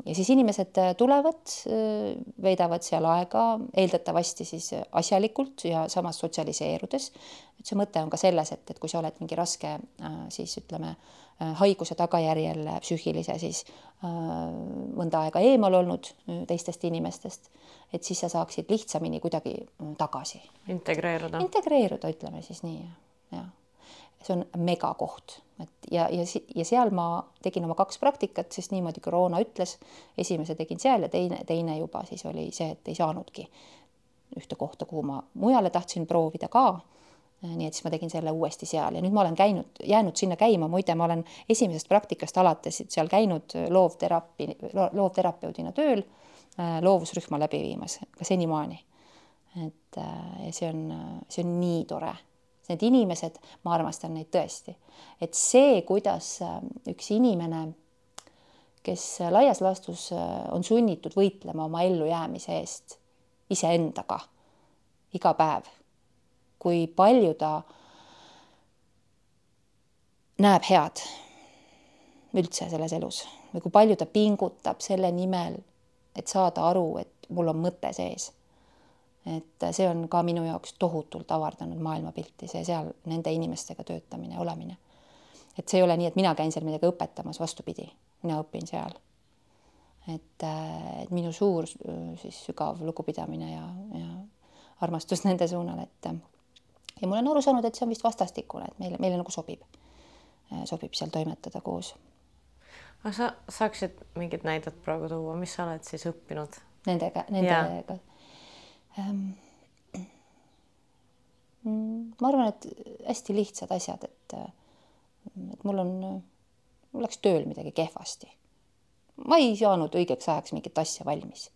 Speaker 2: ja siis inimesed äh, tulevad, äh, veedavad seal aega, eeldatavasti siis asjalikult ja samas sotsialiseerudes. et see mõte on ka selles, et, et kui sa oled mingi raske siis ütleme haiguse tagajärjel psüühilise, siis mõnda aega eemal olnud teistest inimestest, et siis sa saaksid lihtsamini kuidagi tagasi.
Speaker 1: integreeruda.
Speaker 2: integreeruda, ütleme siis nii, jah see on megakoht, et ja, ja, ja seal ma tegin oma kaks praktikat, sest niimoodi koroona ütles. esimese tegin seal ja teine, teine juba siis oli see, et ei saanudki ühte kohta, kuhu ma mujale tahtsin proovida ka. nii et siis ma tegin selle uuesti seal ja nüüd ma olen käinud, jäänud sinna käima, muide, ma olen esimesest praktikast alates seal käinud loovteraapi, loovterapeudina tööl, loovusrühma läbi viimas ka senimaani. et ja see on, see on nii tore need inimesed, ma armastan neid tõesti. et see, kuidas äh, üks inimene, kes laias laastus äh, on sunnitud võitlema oma ellujäämise eest iseendaga iga päev, kui palju ta näeb head üldse selles elus või kui palju ta pingutab selle nimel, et saada aru, et mul on mõte sees et see on ka minu jaoks tohutult avardanud maailmapilti, see seal nende inimestega töötamine, olemine. et see ei ole nii, et mina käin seal midagi õpetamas, vastupidi, mina õpin seal. et, et minu suur siis sügav lugupidamine ja, ja armastus nende suunal, et ja ma olen aru saanud, et see on vist vastastikune, et meile, meile nagu sobib, sobib seal toimetada koos.
Speaker 1: aga sa saaksid mingit näidet praegu tuua, mis sa oled siis õppinud?
Speaker 2: Nendega, nendega ähm, ma arvan, et hästi lihtsad asjad, et, et mul on, mul läks tööl midagi kehvasti. ma ei saanud õigeks ajaks mingit asja valmis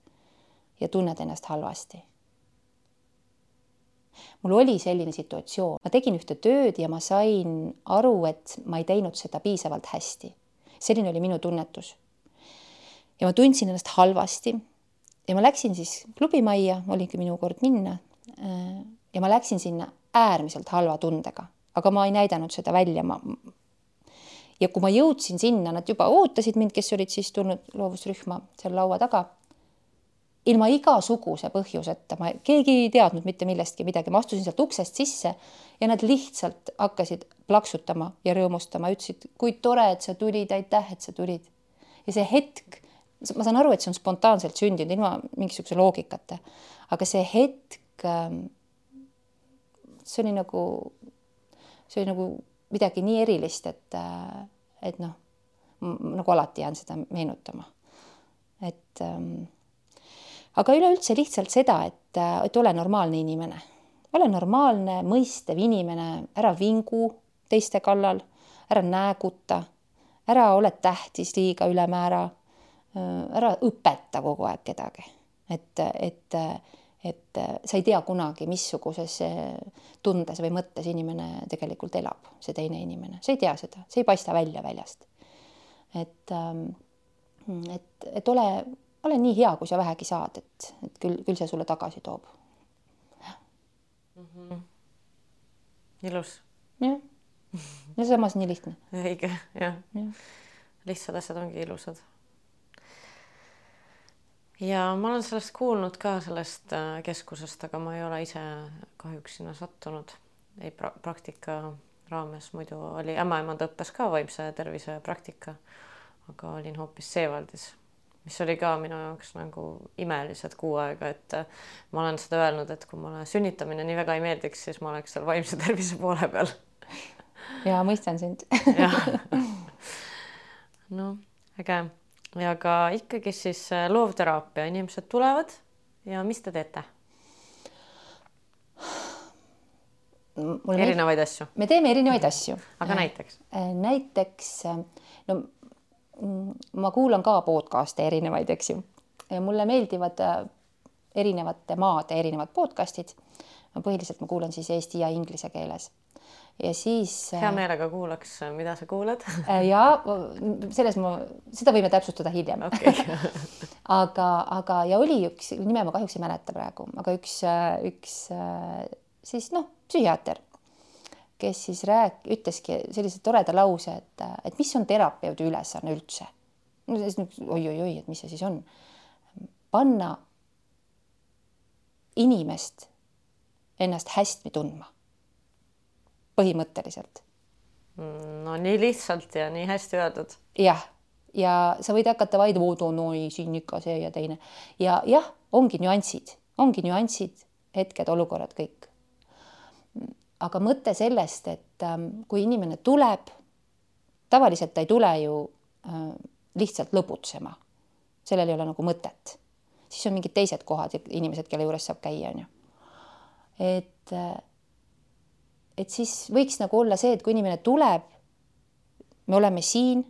Speaker 2: ja tunned ennast halvasti. mul oli selline situatsioon, ma tegin ühte tööd ja ma sain aru, et ma ei teinud seda piisavalt hästi. selline oli minu tunnetus. ja ma tundsin ennast halvasti ja ma läksin siis klubimajja, oligi minu kord minna. Äh, ja ma läksin sinna äärmiselt halva tundega, aga ma ei näidanud seda välja, ma. ja kui ma jõudsin sinna, nad juba ootasid mind, kes olid siis tulnud loovusrühma seal laua taga. ilma igasuguse põhjuseta, ma, keegi ei teadnud mitte millestki midagi, ma astusin sealt uksest sisse ja nad lihtsalt hakkasid plaksutama ja rõõmustama, ütlesid, kui tore, et sa tulid, aitäh, et sa tulid. ja see hetk ma saan aru, et see on spontaanselt sündinud ilma mingisuguse loogikata, aga see hetk, ähm, see oli nagu, see oli nagu midagi nii erilist, et, äh, et noh, nagu alati jään seda meenutama. et ähm, aga üleüldse lihtsalt seda, et, äh, et ole normaalne inimene, ole normaalne, mõistev inimene, ära vingu teiste kallal, ära nääguta, ära ole tähtis liiga ülemäära ära õpeta kogu aeg kedagi, et, et, et sa ei tea kunagi, missuguses tundes või mõttes inimene tegelikult elab, see teine inimene, sa ei tea seda, see ei paista välja väljast. et, ähm, et, et ole, ole nii hea, kui sa vähegi saad, et, et küll, küll see sulle tagasi toob
Speaker 1: mm. -hmm. ilus.
Speaker 2: jah, ja samas nii lihtne.
Speaker 1: õige, jah ja. lihtsad asjad ongi ilusad ja ma olen sellest kuulnud ka sellest äh, keskusest, aga ma ei ole ise kahjuks sinna sattunud, ei pra praktika raames, muidu oli ämmaemand õppes ka vaimse tervise praktika, aga olin hoopis Seewaldis, mis oli ka minu jaoks nagu imelised kuu aega, et äh, ma olen seda öelnud, et kui mulle sünnitamine nii väga ei meeldiks, siis ma oleks seal vaimse tervise poole peal.
Speaker 2: ja mõistan sind.
Speaker 1: Noh, äge ja ka ikkagi siis äh, loovteraapia, inimesed tulevad ja mis te teete? erinevaid asju?
Speaker 2: me teeme erinevaid asju.
Speaker 1: aga näiteks?
Speaker 2: Äh, näiteks no mm, ma kuulan ka podcast'e erinevaid, eks ju. mulle meeldivad äh, erinevate maade erinevad podcast'id. põhiliselt ma kuulan siis eesti ja inglise keeles ja siis.
Speaker 1: hea äh, meelega kuulaks, mida sa kuulad
Speaker 2: äh, ja selles ma, seda võime täpsustada hiljem okay. aga, aga ja oli üks nime ma kahjuks ei mäleta praegu, aga üks, üks siis noh, psühhiaater, kes siis rääk-, ütleski sellise toreda lause, et, et mis on terapeudi ülesanne üldse. oi-oi-oi, et mis see siis on. panna inimest ennast hästi tundma. Põhimõtteliselt.
Speaker 1: no nii lihtsalt ja nii hästi öeldud.
Speaker 2: jah, ja sa võid hakata vaid, oo no ei, siin ikka see ja teine ja jah, ongi nüansid, ongi nüansid, hetked, olukorrad, kõik. aga mõte sellest, et ähm, kui inimene tuleb, tavaliselt ta ei tule ju äh, lihtsalt lõbutsema, sellel ei ole nagu mõtet siis on mingid teised kohad inimesed, kelle juures saab käia, on ju. et, et siis võiks nagu olla see, et kui inimene tuleb, me oleme siin,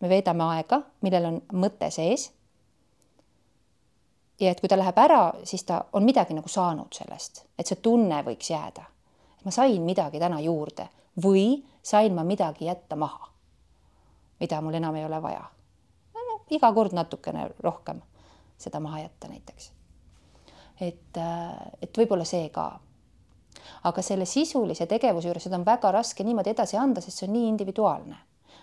Speaker 2: me veedame aega, millel on mõte sees. ja et kui ta läheb ära, siis ta on midagi nagu saanud sellest, et see tunne võiks jääda. ma sain midagi täna juurde või sain ma midagi jätta maha, mida mul enam ei ole vaja no,. iga kord natukene rohkem seda maha jätta näiteks. et, äh, et võib-olla see ka. Aga selle sisulise tegevuse juures seda on väga raske niimoodi edasi anda, sest see on nii individuaalne.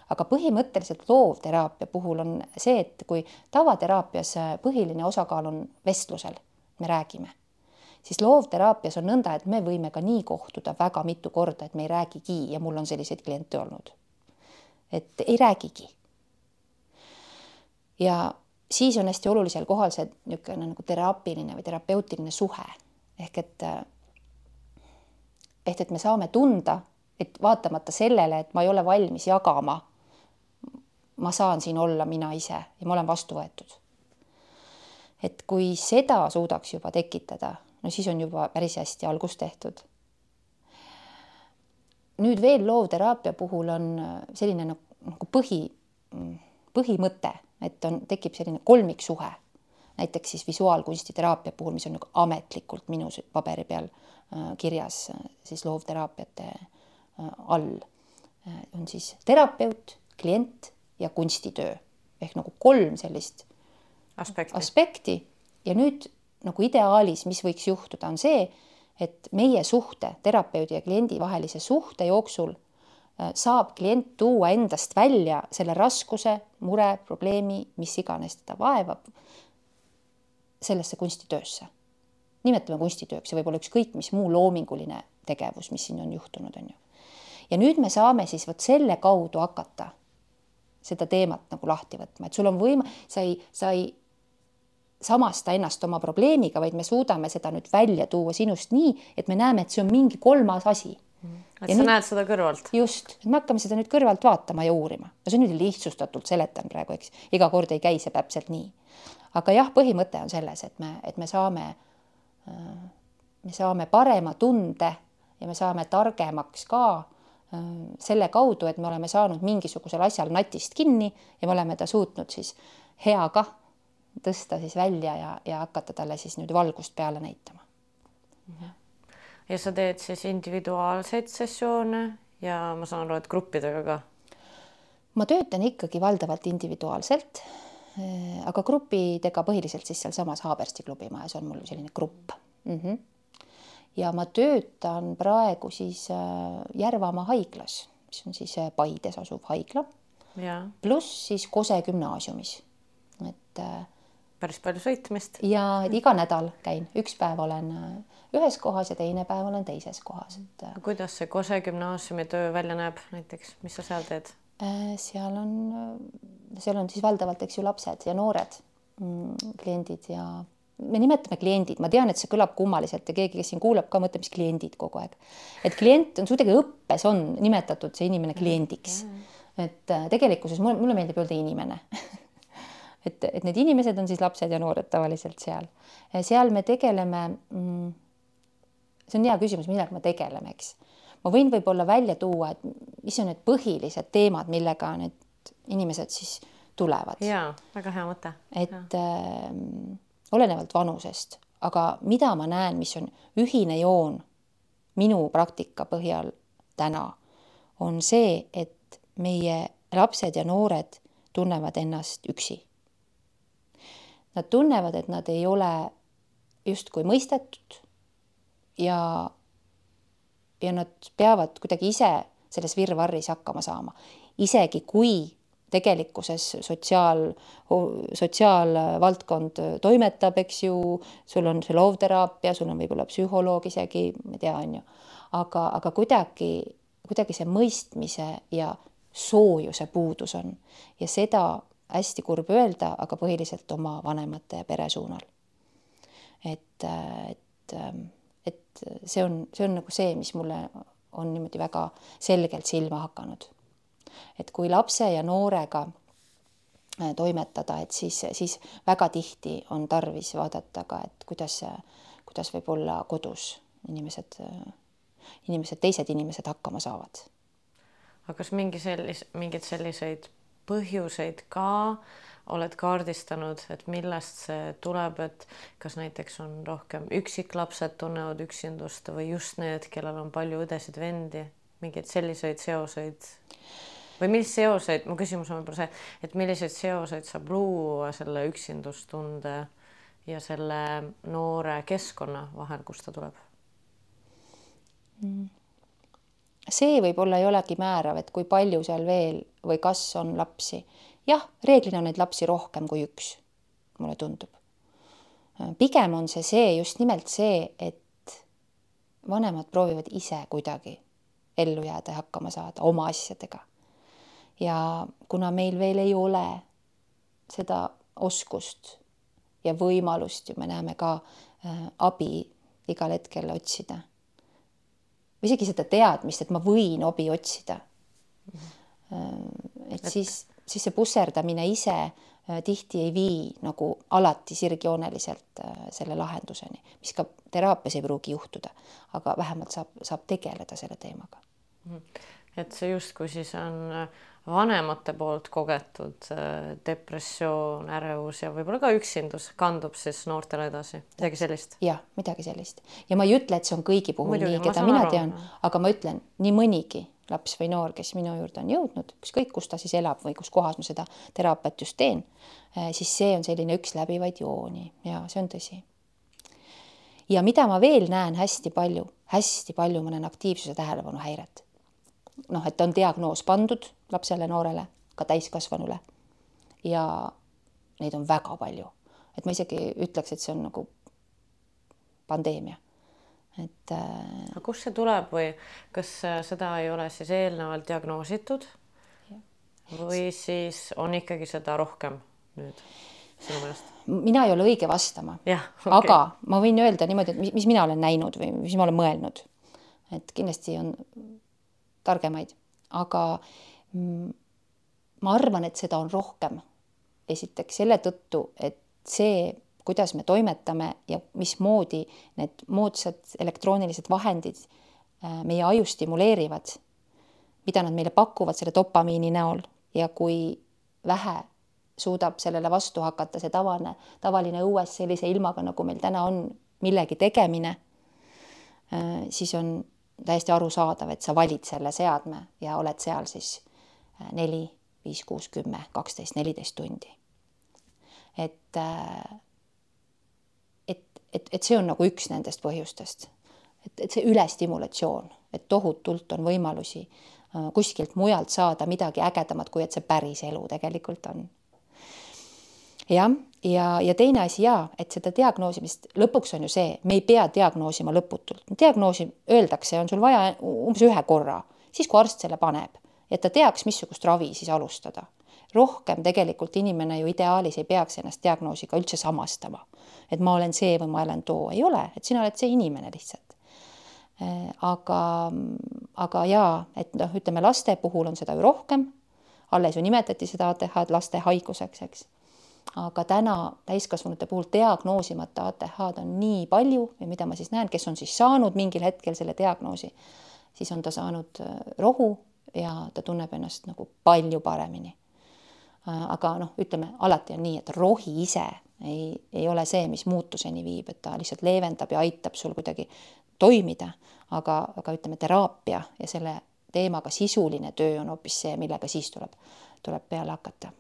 Speaker 2: aga põhimõtteliselt loovteraapia puhul on see, et kui tavateraapias äh, põhiline osakaal on vestlusel, me räägime, siis loovteraapias on nõnda, et me võime ka nii kohtuda väga mitu korda, et me ei räägigi ja mul on selliseid kliente olnud. et ei räägigi. ja siis on hästi olulisel kohal see niisugune nagu teraapiline või terapeutiline suhe ehk et ehk et me saame tunda, et vaatamata sellele, et ma ei ole valmis jagama, ma saan siin olla mina ise ja ma olen vastu võetud. et kui seda suudaks juba tekitada, no siis on juba päris hästi algus tehtud. nüüd veel loovteraapia puhul on selline nagu, nagu põhi, põhimõte et on, tekib selline kolmiksuhe, näiteks siis visuaalkunstiteraapia puhul, mis on nagu ametlikult minu paberi peal äh, kirjas äh, siis loovteraapiate äh, all äh,, on siis terapeut, klient ja kunstitöö ehk nagu kolm sellist
Speaker 1: aspekti,
Speaker 2: aspekti. ja nüüd nagu ideaalis, mis võiks juhtuda, on see, et meie suhte, terapeudi ja kliendi vahelise suhte jooksul Äh, saab klient tuua endast välja selle raskuse, mure, probleemi, mis iganes teda vaevab, sellesse kunstitöösse. Nimetame kunstitööks, see võib olla ükskõik mis muu loominguline tegevus, mis siin on juhtunud, on ju. ja nüüd me saame siis vot selle kaudu hakata seda teemat nagu lahti võtma, et sul on võima-, sa ei, sa ei samasta ennast oma probleemiga, vaid me suudame seda nüüd välja tuua sinust nii, et me näeme, et see on mingi kolmas asi
Speaker 1: et ja sa nüüd, näed seda kõrvalt.
Speaker 2: just, et me hakkame seda nüüd kõrvalt vaatama ja uurima. no see on nüüd lihtsustatult seletan praegu, eks, iga kord ei käi see täpselt nii. aga jah, põhimõte on selles, et me, et me saame, me saame parema tunde ja me saame targemaks ka äh, selle kaudu, et me oleme saanud mingisugusel asjal natist kinni ja me oleme ta suutnud siis heaga tõsta siis välja ja, ja hakata talle siis nüüd valgust peale näitama.
Speaker 1: Ja sa teed siis individuaalseid sessioone ja ma saan aru, et gruppidega ka?
Speaker 2: ma töötan ikkagi valdavalt individuaalselt, aga gruppidega põhiliselt siis sealsamas Haabersti klubimajas on mul selline grupp mm. -hmm. ja ma töötan praegu siis eh, Järvamaa haiglas, mis on siis eh, Paides asuv haigla. pluss siis Kose gümnaasiumis, et
Speaker 1: päris palju sõitmist.
Speaker 2: ja iga nädal käin, üks päev olen ühes kohas ja teine päev olen teises kohas, et.
Speaker 1: Äh, kuidas see Kose gümnaasiumi töö välja näeb näiteks, mis sa seal teed?
Speaker 2: Äh, seal on, äh, seal on siis valdavalt, eks ju, lapsed ja noored mm, kliendid ja me nimetame kliendid, ma tean, et see kõlab kummaliselt ja keegi, kes siin kuulab ka, mõtleb, mis kliendid kogu aeg. et klient on kuidagi õppes on nimetatud see inimene kliendiks. et tegelikkuses mulle, mulle meeldib öelda inimene et, et need inimesed on siis lapsed ja noored tavaliselt seal. seal me tegeleme mm, see on hea küsimus, millega me tegeleme, eks. Ma võin võib-olla välja tuua, et mis on need põhilised teemad, millega need inimesed siis tulevad.
Speaker 1: ja väga hea mõte.
Speaker 2: et äh, olenevalt vanusest, aga mida ma näen, mis on ühine joon minu praktika põhjal täna, on see, et meie lapsed ja noored tunnevad ennast üksi. Nad tunnevad, et nad ei ole justkui mõistetud ja, ja nad peavad kuidagi ise selles virvarris hakkama saama. isegi kui tegelikkuses sotsiaal, sotsiaalvaldkond toimetab, eks ju, sul on see loovteraapia, sul on võib-olla psühholoog isegi, ma ei tea, on ju, aga, aga kuidagi, kuidagi see mõistmise ja soojuse puudus on ja seda hästi kurb öelda, aga põhiliselt oma vanemate ja pere suunal. et, et, et see on, see on nagu see, mis mulle on niimoodi väga selgelt silma hakanud. et kui lapse ja noorega äh, toimetada, et siis, siis väga tihti on tarvis vaadata ka, et kuidas, kuidas võib-olla kodus inimesed, inimesed, teised inimesed hakkama saavad.
Speaker 1: aga kas mingi sellis-, mingeid selliseid põhjuseid ka oled kaardistanud, et millest see tuleb, et kas näiteks on rohkem üksiklapsed tunnevad üksindust või just need, kellel on palju õdesid-vendi, mingeid selliseid seoseid või mis seoseid, mu küsimus on võib-olla see, et milliseid seoseid saab luua selle üksindustunde ja selle noore keskkonna vahel, kust ta tuleb
Speaker 2: mm.? See võib-olla ei olegi määrav, et kui palju seal veel või kas on lapsi. jah, reeglina on neid lapsi rohkem kui üks, mulle tundub. pigem on see see just nimelt see, et vanemad proovivad ise kuidagi ellu jääda ja hakkama saada oma asjadega. ja kuna meil veel ei ole seda oskust ja võimalust ju me näeme ka äh, abi igal hetkel otsida või isegi seda teadmist, et ma võin obi otsida. Äh, et siis, siis see pusserdamine ise äh, tihti ei vii nagu alati sirgjooneliselt äh, selle lahenduseni, mis ka teraapias ei pruugi juhtuda, aga vähemalt saab, saab tegeleda selle teemaga.
Speaker 1: Mhm. et see justkui siis on vanemate poolt kogetud depressioon, ärevus ja võib-olla ka üksindus kandub siis noortele edasi, midagi sellist?
Speaker 2: jah, midagi sellist ja ma ei ütle, et see on kõigi puhul Muidugi, nii, keda mina aru. tean, aga ma ütlen nii mõnigi laps või noor, kes minu juurde on jõudnud, ükskõik kus ta siis elab või kus kohas ma seda teraapiat just teen, eh, siis see on selline üks läbivaid jooni ja see on tõsi. ja mida ma veel näen hästi palju, hästi palju ma näen aktiivsuse tähelepanuhäiret. Noh, et on diagnoos pandud lapsele, noorele, ka täiskasvanule. ja neid on väga palju, et ma isegi ütleks, et see on nagu pandeemia et.
Speaker 1: Äh, aga kust see tuleb või kas äh, seda ei ole siis eelnevalt diagnoositud? või siis on ikkagi seda rohkem nüüd sinu meelest?
Speaker 2: mina ei ole õige vastama.
Speaker 1: Okay.
Speaker 2: aga ma võin öelda niimoodi, et mis, mis mina olen näinud või mis ma olen mõelnud. et kindlasti on targemaid, aga mm, ma arvan, et seda on rohkem. esiteks selle tõttu, et see kuidas me toimetame ja mismoodi need moodsad elektroonilised vahendid äh, meie aju stimuleerivad, mida nad meile pakuvad selle dopamiini näol ja kui vähe suudab sellele vastu hakata see tavaline, tavaline õues sellise ilmaga, nagu meil täna on, millegi tegemine, äh, siis on täiesti arusaadav, et sa valid selle seadme ja oled seal siis äh, neli, viis, kuus, kümme, kaksteist, neliteist tundi. et et, et see on nagu üks nendest põhjustest. et, et see ülestimulatsioon, et tohutult on võimalusi äh, kuskilt mujalt saada midagi ägedamat, kui et see päris elu tegelikult on. Jah, ja, ja teine asi ja, et seda diagnoosimist lõpuks on ju see, me ei pea diagnoosima lõputult. diagnoosi öeldakse, on sul vaja umbes ühe korra, siis kui arst selle paneb, et ta teaks, missugust ravi siis alustada rohkem tegelikult inimene ju ideaalis ei peaks ennast diagnoosiga üldse samastama. et ma olen see või ma olen too, ei ole, et sina oled see inimene lihtsalt. Äh, aga, aga jaa, et noh, ütleme laste puhul on seda ju rohkem, alles ju nimetati seda ATH-d laste haiguseks, eks. Aga täna täiskasvanute puhul diagnoosimata ATH-d on nii palju ja mida ma siis näen, kes on siis saanud mingil hetkel selle diagnoosi, siis on ta saanud äh, rohu ja ta tunneb ennast nagu palju paremini Äh, aga noh, ütleme alati on nii, et rohi ise ei, ei ole see, mis muutuseni viib, et ta lihtsalt leevendab ja aitab sul kuidagi toimida, aga, aga ütleme, teraapia ja selle teemaga sisuline töö on hoopis see, millega siis tuleb, tuleb peale hakata.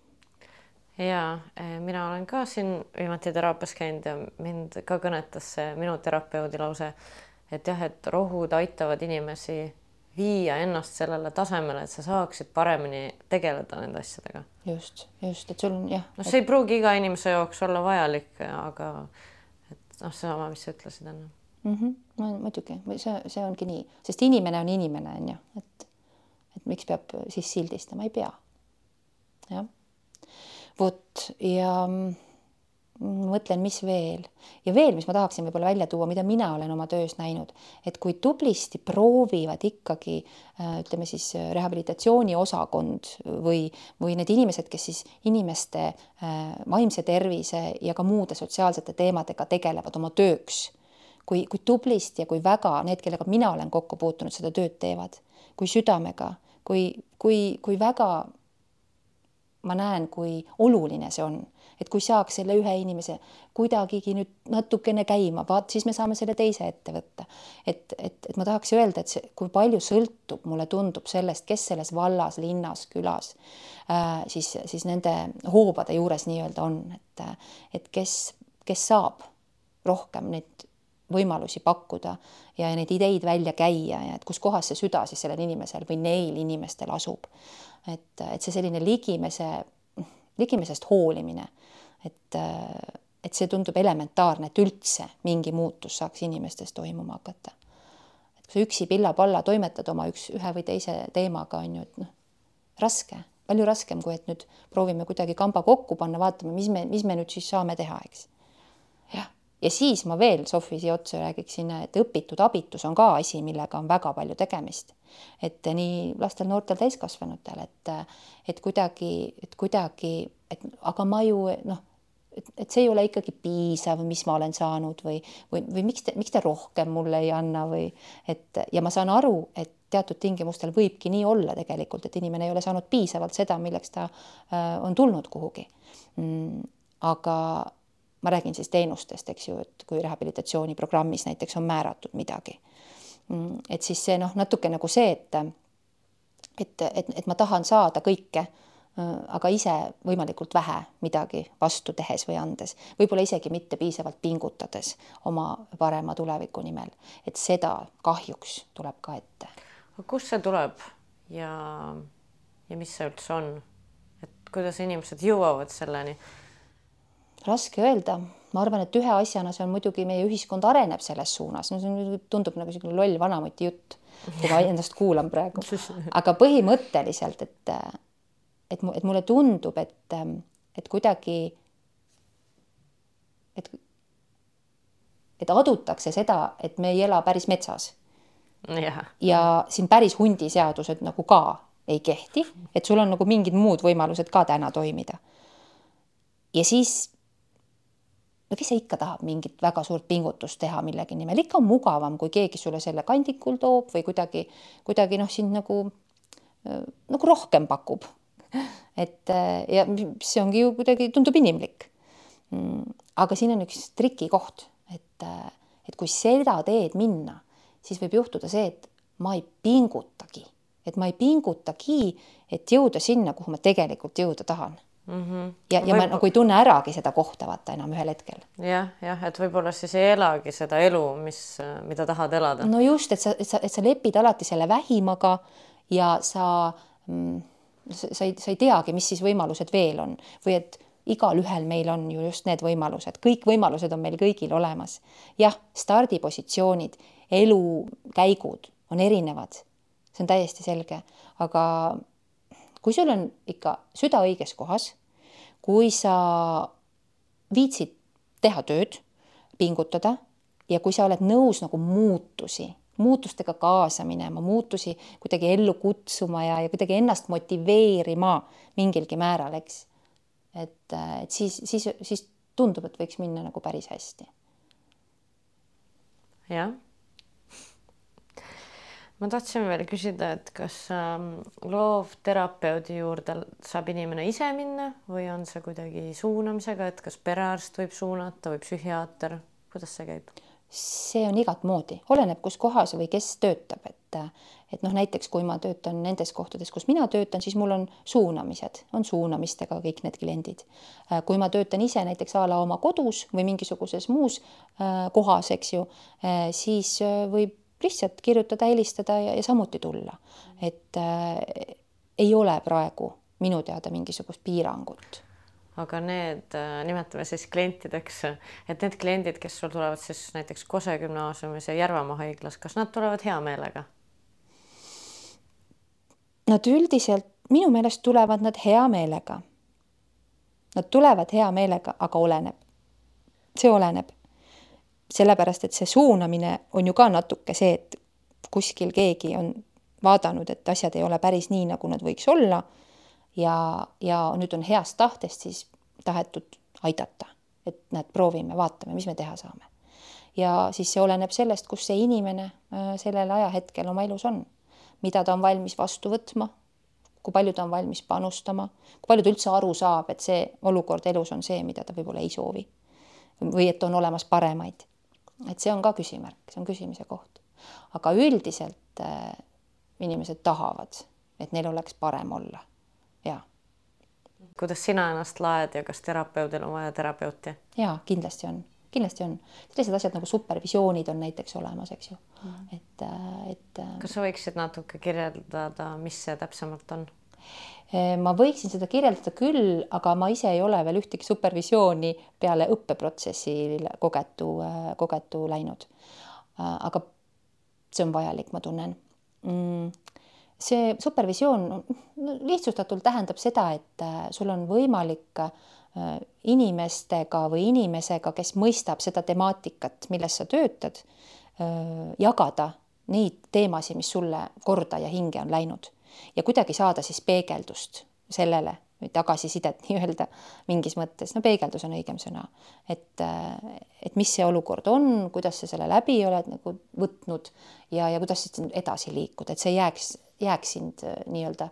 Speaker 1: Ja eh, mina olen ka siin viimati teraapias käinud ja mind ka kõnetas see minu terapeudi lause, et jah, et rohud aitavad inimesi viia ennast sellele tasemele, et sa saaksid paremini tegeleda nende asjadega.
Speaker 2: just, just, et sul on jah.
Speaker 1: noh, see ei pruugi iga inimese jaoks olla vajalik, aga et noh, seesama, mis sa ütlesid enne
Speaker 2: mm. -hmm. muidugi, see, see ongi nii, sest inimene on inimene, on ju, et, et miks peab siis sildistama, ei pea. jah, vot ja mõtlen, mis veel. Ja veel, mis ma tahaksin võib-olla välja tuua, mida mina olen oma töös näinud, et kui tublisti proovivad ikkagi äh, ütleme siis äh, rehabilitatsiooniosakond või, või need inimesed, kes siis inimeste äh, vaimse tervise ja ka muude sotsiaalsete teemadega tegelevad oma tööks. kui, kui tublisti ja kui väga need, kellega mina olen kokku puutunud, seda tööd teevad, kui südamega, kui, kui, kui väga ma näen, kui oluline see on et kui saaks selle ühe inimese kuidagigi nüüd natukene käima, vaat siis me saame selle teise ette võtta. et, et, et ma tahaks öelda, et see, kui palju sõltub, mulle tundub sellest, kes selles vallas, linnas, külas äh, siis, siis nende hoobade juures nii-öelda on, et, et kes, kes saab rohkem neid võimalusi pakkuda ja neid ideid välja käia ja et kus kohas see süda siis sellel inimesel või neil inimestel asub. Et, et see selline ligimese, ligimesest hoolimine et, et see tundub elementaarne, et üldse mingi muutus saaks inimestes toimuma hakata. et kui sa üksi pilla-palla toimetad oma üks, ühe või teise teemaga, on ju, et noh, raske, palju raskem, kui et nüüd proovime kuidagi kamba kokku panna, vaatame, mis me, mis me nüüd siis saame teha, eks. Ja siis ma veel Sofi siia otsa räägiksin, et õpitud abitus on ka asi, millega on väga palju tegemist. et nii lastel, noortel, täiskasvanutel, et, et kuidagi, et kuidagi, et aga ma ju noh et, et see ei ole ikkagi piisav, mis ma olen saanud või, või, või miks te, miks te rohkem mulle ei anna või et ja ma saan aru, et teatud tingimustel võibki nii olla tegelikult, et inimene ei ole saanud piisavalt seda, milleks ta äh, on tulnud kuhugi mm,. aga ma räägin siis teenustest, eks ju, et kui rehabilitatsiooniprogrammis näiteks on määratud midagi mm,. et siis see noh, natuke nagu see, et et, et, et ma tahan saada kõike Äh, aga ise võimalikult vähe midagi vastu tehes või andes, võib-olla isegi mitte piisavalt pingutades oma parema tuleviku nimel, et seda kahjuks tuleb ka ette.
Speaker 1: kust see tuleb ja, ja mis see üldse on, et kuidas inimesed jõuavad selleni?
Speaker 2: Raske öelda, ma arvan, et ühe asjana see on muidugi, meie ühiskond areneb selles suunas, no see tundub nagu niisugune loll vanamuti jutt, kui ma endast kuulan praegu, aga põhimõtteliselt, et et et mulle tundub, et, et kuidagi, et, et adutakse seda, et me ei ela päris metsas. ja siin päris hundiseadused nagu ka ei kehti, et sul on nagu mingid muud võimalused ka täna toimida. ja siis no kes ikka tahab mingit väga suurt pingutust teha millegi nimel, ikka on mugavam, kui keegi sulle selle kandikul toob või kuidagi, kuidagi noh, sind nagu nagu rohkem pakub. Et äh, ja see ongi ju kuidagi tundub inimlik. Mm, aga siin on üks trikikoht, et, äh, et kui seda teed minna, siis võib juhtuda see, et ma ei pingutagi, et ma ei pingutagi, et jõuda sinna, kuhu ma tegelikult jõuda tahan mm. -hmm. ja, ja ma nagu ei tunne äragi seda kohta vaata enam ühel hetkel
Speaker 1: ja,. jah, jah, et võib-olla siis ei elagi seda elu, mis, mida tahad elada.
Speaker 2: no just, et sa, et sa, et sa lepid alati selle vähimaga ja sa mm, sa ei, sa ei teagi, mis siis võimalused veel on või et igalühel meil on ju just need võimalused, kõik võimalused on meil kõigil olemas. jah, stardipositsioonid, elukäigud on erinevad, see on täiesti selge, aga kui sul on ikka süda õiges kohas, kui sa viitsid teha tööd, pingutada ja kui sa oled nõus nagu muutusi muutustega kaasa minema, muutusi kuidagi ellu kutsuma ja, ja kuidagi ennast motiveerima mingilgi määral, eks. et, et siis, siis, siis tundub, et võiks minna nagu päris hästi.
Speaker 1: jah. Ma tahtsin veel küsida, et kas ähm, loovterapeudi juurde saab inimene ise minna või on see kuidagi suunamisega, et kas perearst võib suunata või psühhiaater, kuidas see käib?
Speaker 2: see on igat moodi, oleneb, kus kohas või kes töötab, et et noh, näiteks kui ma töötan nendes kohtades, kus mina töötan, siis mul on suunamised, on suunamistega kõik need kliendid. kui ma töötan ise näiteks a la oma kodus või mingisuguses muus äh, kohas, eks ju, äh, siis äh, võib lihtsalt kirjutada, helistada ja, ja samuti tulla. et äh, ei ole praegu minu teada mingisugust piirangut
Speaker 1: aga need äh, nimetame siis klientideks, et need kliendid, kes sul tulevad siis näiteks Kose gümnaasiumis ja Järvamaa haiglas, kas nad tulevad hea meelega?
Speaker 2: Nad üldiselt minu meelest tulevad nad hea meelega. Nad tulevad hea meelega, aga oleneb. see oleneb. Sellepärast, et see suunamine on ju ka natuke see, et kuskil keegi on vaadanud, et asjad ei ole päris nii, nagu nad võiks olla. ja, ja nüüd on heast tahtest siis tahetud aidata, et näed, proovime, vaatame, mis me teha saame. ja siis see oleneb sellest, kus see inimene äh, sellel ajahetkel oma elus on, mida ta on valmis vastu võtma kui palju ta on valmis panustama, kui palju ta üldse aru saab, et see olukord elus on see, mida ta võib-olla ei soovi. või et on olemas paremaid. Et see on ka küsimärk, see on küsimise koht. aga üldiselt äh, inimesed tahavad, et neil oleks parem olla. ja.
Speaker 1: kuidas sina ennast laed ja kas terapeudil on vaja terapeuti?
Speaker 2: ja kindlasti on kindlasti on. sellised asjad nagu supervisioonid on näiteks olemas, eks ju mm.. et, äh, et.
Speaker 1: Äh, kas sa võiksid natuke kirjeldada, mis see täpsemalt on?
Speaker 2: Äh, ma võiksin seda kirjeldada küll, aga ma ise ei ole veel ühtegi supervisiooni peale õppeprotsessil kogetu, kogetu läinud. aga see on vajalik, ma tunnen mm see supervisioon lihtsustatult tähendab seda, et sul on võimalik Äh, inimestega või inimesega, kes mõistab seda temaatikat, milles sa töötad, äh, jagada neid teemasid, mis sulle korda ja hinge on läinud ja kuidagi saada siis peegeldust sellele või tagasisidet nii-öelda mingis mõttes, no peegeldus on õigem sõna, et, äh, et mis see olukord on, kuidas sa selle läbi oled nagu võtnud ja, ja kuidas siis edasi liikuda, et see jääks, jääks sind nii-öelda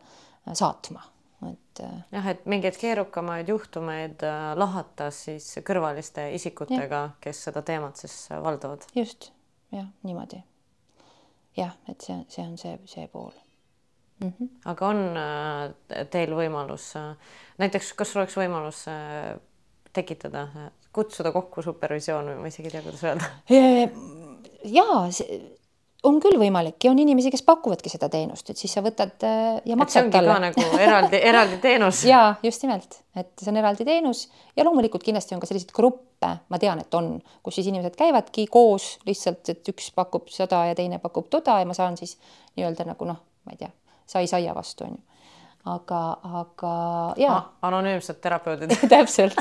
Speaker 2: saatma et.
Speaker 1: Äh, jah, et mingeid keerukamaid juhtumeid äh, lahata siis kõrvaliste isikutega, kes seda teemat siis äh, valdavad.
Speaker 2: just jah, niimoodi. jah, et see, see on see, see pool
Speaker 1: mm. -hmm. aga on teil võimalus, näiteks kas oleks võimalus tekitada, kutsuda kokku supervisioon või ma isegi ei tea, kuidas öelda?
Speaker 2: jaa, on küll võimalik ja on inimesi, kes pakuvadki seda teenust, et siis sa võtad äh, ja maksad
Speaker 1: talle. nagu eraldi, eraldi teenus
Speaker 2: ja just nimelt, et see on eraldi teenus ja loomulikult kindlasti on ka selliseid gruppe, ma tean, et on, kus siis inimesed käivadki koos lihtsalt, et üks pakub seda ja teine pakub toda ja ma saan siis nii-öelda nagu noh, ma ei tea, sai saia vastu onju aga, aga ja
Speaker 1: anonüümsed terapeudid
Speaker 2: täpselt,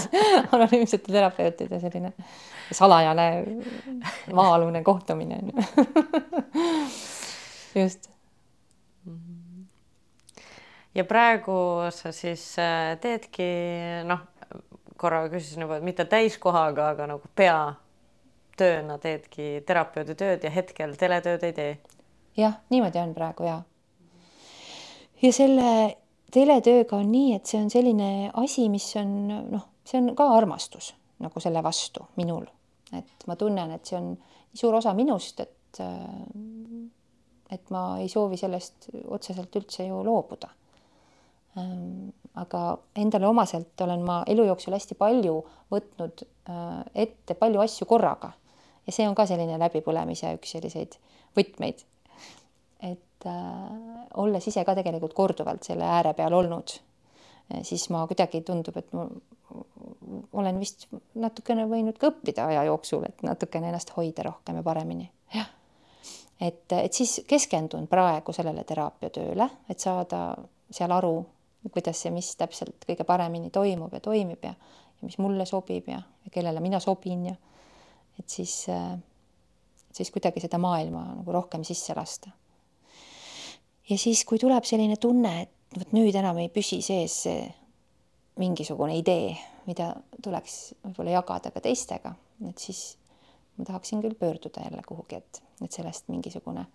Speaker 2: anonüümsete terapeutide selline salajane maa-alune kohtumine on ju. just.
Speaker 1: ja praegu sa siis äh, teedki noh, korra küsisin juba, et mitte täiskohaga, aga nagu peatööna teedki terapeudi tööd ja hetkel teletööd ei tee.
Speaker 2: jah, niimoodi on praegu ja. Ja selle teletööga on nii, et see on selline asi, mis on noh, see on ka armastus nagu selle vastu minul, et ma tunnen, et see on nii suur osa minust, et et ma ei soovi sellest otseselt üldse ju loobuda. aga endale omaselt olen ma elu jooksul hästi palju võtnud äh, ette palju asju korraga ja see on ka selline läbipõlemise üks selliseid võtmeid. Et äh, olles ise ka tegelikult korduvalt selle ääre peal olnud, äh, siis ma kuidagi tundub, et ma olen vist natukene võinud ka õppida aja jooksul, et natukene ennast hoida rohkem ja paremini. jah. et, et siis keskendun praegu sellele teraapiatööle, et saada seal aru, kuidas ja mis täpselt kõige paremini toimub ja toimib ja, ja mis mulle sobib ja, ja kellele mina sobin ja et siis, äh, siis kuidagi seda maailma nagu rohkem sisse lasta ja siis, kui tuleb selline tunne, et vot nüüd enam ei püsi sees see mingisugune idee, mida tuleks võib-olla jagada ka teistega, et siis ma tahaksin küll pöörduda jälle kuhugi, et, et sellest mingisugune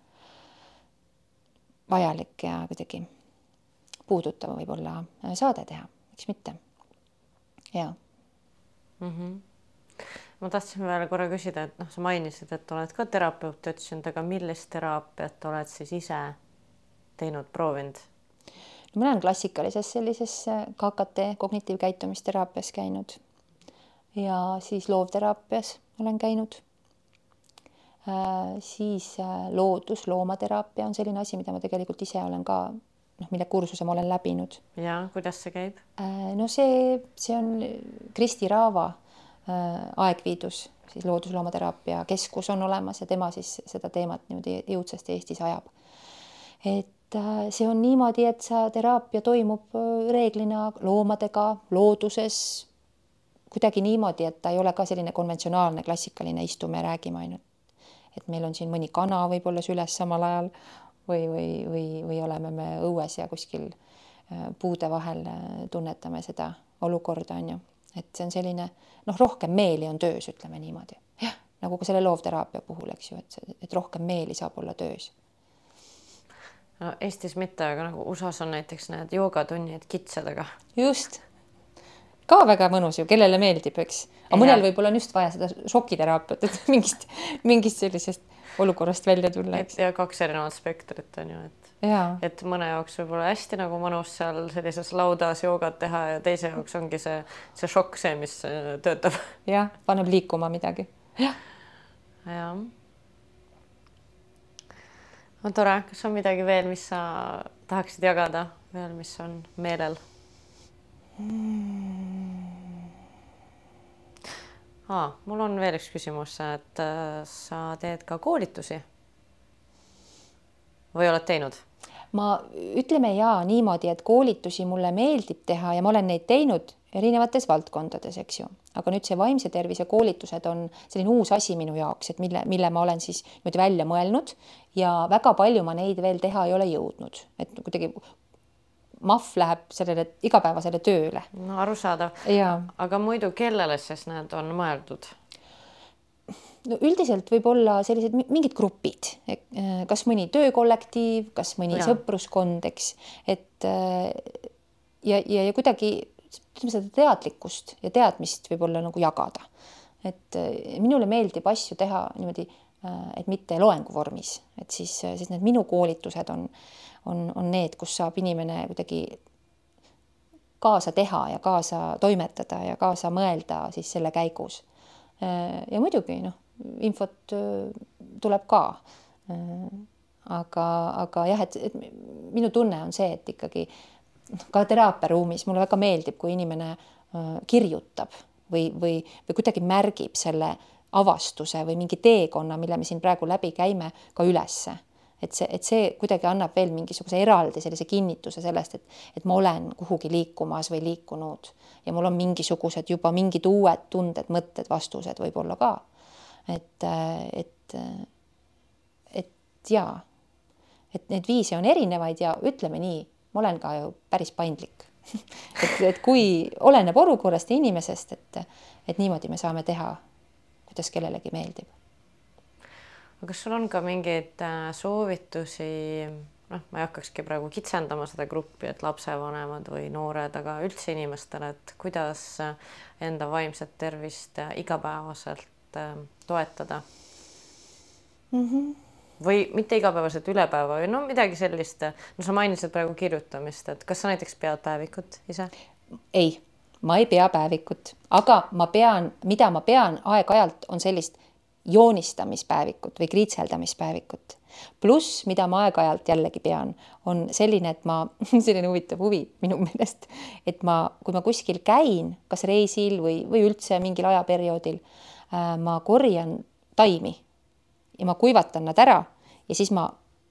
Speaker 2: vajalik ja kuidagi puudutav võib-olla saade teha, miks mitte. ja
Speaker 1: mm. -hmm ma tahtsin veel korra küsida, et noh, sa mainisid, et oled ka terapeut, ütlesin, et aga millist teraapiat oled siis ise teinud, proovinud?
Speaker 2: ma olen klassikalises sellises KKT kognitiivkäitumisteraapias käinud ja siis loovteraapias olen käinud. siis loodus, loomateraapia on selline asi, mida ma tegelikult ise olen ka noh, mille kursuse ma olen läbinud.
Speaker 1: ja kuidas see käib?
Speaker 2: no see, see on Kristi Raava Aegviidus, siis Loodusloomateraapia Keskus on olemas ja tema siis seda teemat niimoodi jõudsasti Eestis ajab. et see on niimoodi, et see teraapia toimub reeglina loomadega looduses kuidagi niimoodi, et ta ei ole ka selline konventsionaalne klassikaline istume ja räägime ainult. et meil on siin mõni kana võib-olla süles samal ajal või, või, või, või oleme me õues ja kuskil äh, puude vahel äh, tunnetame seda olukorda, on ju. et see on selline noh, rohkem meeli on töös, ütleme niimoodi. jah, nagu ka selle loovteraapia puhul, eks ju, et, et rohkem meeli saab olla töös
Speaker 1: no Eestis mitte, aga nagu USA-s on näiteks need joogatunnid kitsedega.
Speaker 2: just ka väga mõnus ju, kellele meeldib, eks. aga mõnel võib-olla on just vaja seda šokiteraapiat, et mingist, mingist sellisest olukorrast välja tulla.
Speaker 1: et ja kaks erinevat spektrit on ju, et, et mõne jaoks võib-olla hästi nagu mõnus seal sellises laudas joogat teha ja teise jaoks ongi see, see šokk see, mis äh, töötab.
Speaker 2: jah, paneb liikuma midagi. jah.
Speaker 1: jah. No tore, kas on midagi veel, mis sa tahaksid jagada veel, mis on meelel ah,. mul on veel üks küsimus, et äh, sa teed ka koolitusi või oled teinud?
Speaker 2: ma ütleme ja niimoodi, et koolitusi mulle meeldib teha ja ma olen neid teinud erinevates valdkondades, eks ju, aga nüüd see vaimse tervise koolitused on selline uus asi minu jaoks, et mille, mille ma olen siis niimoodi välja mõelnud ja väga palju ma neid veel teha ei ole jõudnud, et kuidagi mahv läheb sellele igapäevasele tööle.
Speaker 1: no arusaadav. aga muidu, kellele siis need on mõeldud?
Speaker 2: no üldiselt võib-olla sellised mingid grupid, äh, kas mõni töökollektiiv, kas mõni ja. sõpruskond, eks, et äh, ja, ja, ja kuidagi ütleme seda teadlikkust ja teadmist võib-olla nagu jagada. et äh, minule meeldib asju teha niimoodi, et mitte loengu vormis, et siis, siis need minu koolitused on on, on need, kus saab inimene kuidagi kaasa teha ja kaasa toimetada ja kaasa mõelda siis selle käigus. ja muidugi noh, infot tuleb ka. aga, aga jah, et, minu tunne on see, et ikkagi noh, ka teraapiaruumis mulle väga meeldib, kui inimene kirjutab või, või, või kuidagi märgib selle avastuse või mingi teekonna, mille me siin praegu läbi käime, ka ülesse. Et see, et see kuidagi annab veel mingisuguse eraldi sellise kinnituse sellest, et, et ma olen kuhugi liikumas või liikunud. Ja mul on mingisugused juba mingid uued tunded, mõtted, vastused võib-olla ka. et, et, et jaa, et neid viise on erinevaid ja ütleme nii, ma olen ka ju päris paindlik. Et, et kui oleneb olukorrast ja inimesest, et, et niimoodi me saame teha, kuidas kellelegi meeldib.
Speaker 1: Aga kas sul on ka mingeid äh, soovitusi, noh, ma ei hakkakski praegu kitsendama seda gruppi, et lapsevanemad või noored, aga üldse inimestele, et kuidas äh, enda vaimset tervist äh, igapäevaselt toetada? Mm? -hmm või mitte igapäevaselt üle päeva või no midagi sellist. no sa mainisid praegu kirjutamist, et kas sa näiteks pead päevikut ise?
Speaker 2: ei, ma ei pea päevikut, aga ma pean, mida ma pean aeg-ajalt, on sellist joonistamispäevikut või kriitseldamispäevikut. pluss, mida ma aeg-ajalt jällegi pean, on selline, et ma, selline huvitav huvi minu meelest, et ma, kui ma kuskil käin, kas reisil või, või üldse mingil ajaperioodil äh,, ma korjan taimi ja ma kuivatan nad ära ja siis ma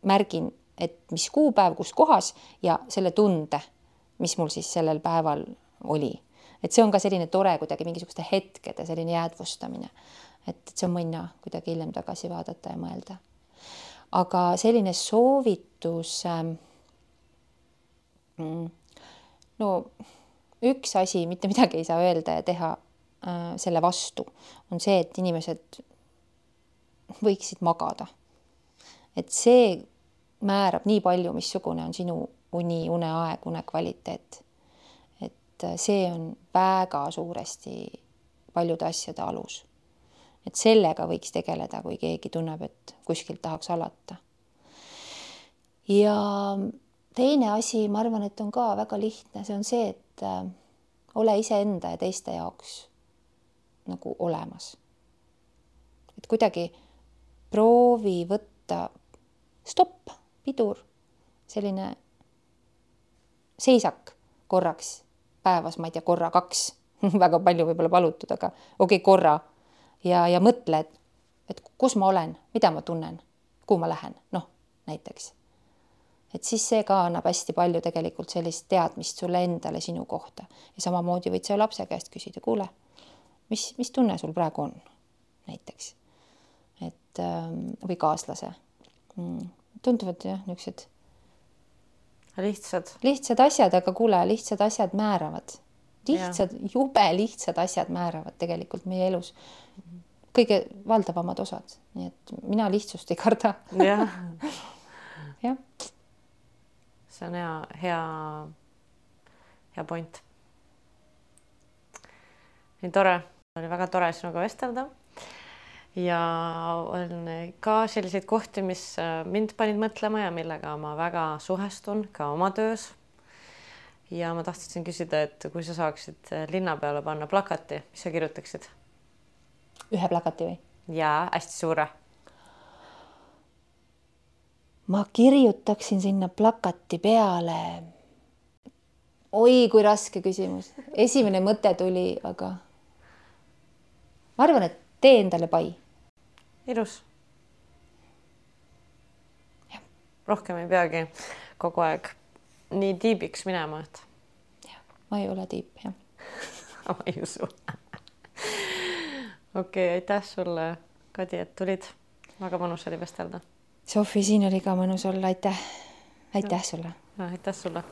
Speaker 2: märgin, et mis kuupäev, kus kohas ja selle tunde, mis mul siis sellel päeval oli. et see on ka selline tore kuidagi mingisuguste hetkede selline jäädvustamine et, et see on mõnna kuidagi hiljem tagasi vaadata ja mõelda. aga selline soovitus ähm,. no üks asi, mitte midagi ei saa öelda ja teha äh, selle vastu, on see, et inimesed võiksid magada. et see määrab nii palju, missugune on sinu uni, uneaeg, unekvaliteet. et see on väga suuresti paljude asjade alus et sellega võiks tegeleda, kui keegi tunneb, et kuskilt tahaks alata. ja teine asi, ma arvan, et on ka väga lihtne, see on see, et äh, ole iseenda ja teiste jaoks nagu olemas. et kuidagi proovi võtta stopp, pidur, selline seisak korraks päevas, ma ei tea, korra, kaks väga palju võib-olla palutud, aga okei okay,, korra ja, ja mõtle, et, et kus ma olen, mida ma tunnen, kuhu ma lähen, noh näiteks. et siis see ka annab hästi palju tegelikult sellist teadmist sulle endale sinu kohta ja samamoodi võid sa lapse käest küsida, kuule, mis, mis tunne sul praegu on, näiteks. Et ähm, või kaaslase mm,. tunduvad jah, niisugused
Speaker 1: lihtsad.
Speaker 2: lihtsad asjad, aga kuule, lihtsad asjad määravad. lihtsad, jube lihtsad asjad määravad tegelikult meie elus kõige valdavamad osad, nii et mina lihtsust ei karda.
Speaker 1: jah.
Speaker 2: jah.
Speaker 1: see on hea, hea, hea point. nii tore, oli väga tore sinuga vestelda ja on ka selliseid kohti, mis äh, mind panid mõtlema ja millega ma väga suhestun ka oma töös. ja ma tahtsin küsida, et kui sa saaksid äh, linna peale panna plakati, mis sa kirjutaksid?
Speaker 2: ühe plakati või?
Speaker 1: jaa, hästi suure.
Speaker 2: ma kirjutaksin sinna plakati peale. oi, kui raske küsimus. esimene mõte tuli, aga ma arvan, et tee endale pai
Speaker 1: ilus. rohkem ei peagi kogu aeg nii tiibiks minema, et.
Speaker 2: ma ei ole tiip, jah
Speaker 1: ma ei usu okei okay,, aitäh sulle, Kadi, et tulid. väga mõnus oli vestelda.
Speaker 2: Sofi, siin oli ka mõnus olla, aitäh. aitäh sulle.
Speaker 1: aitäh sulle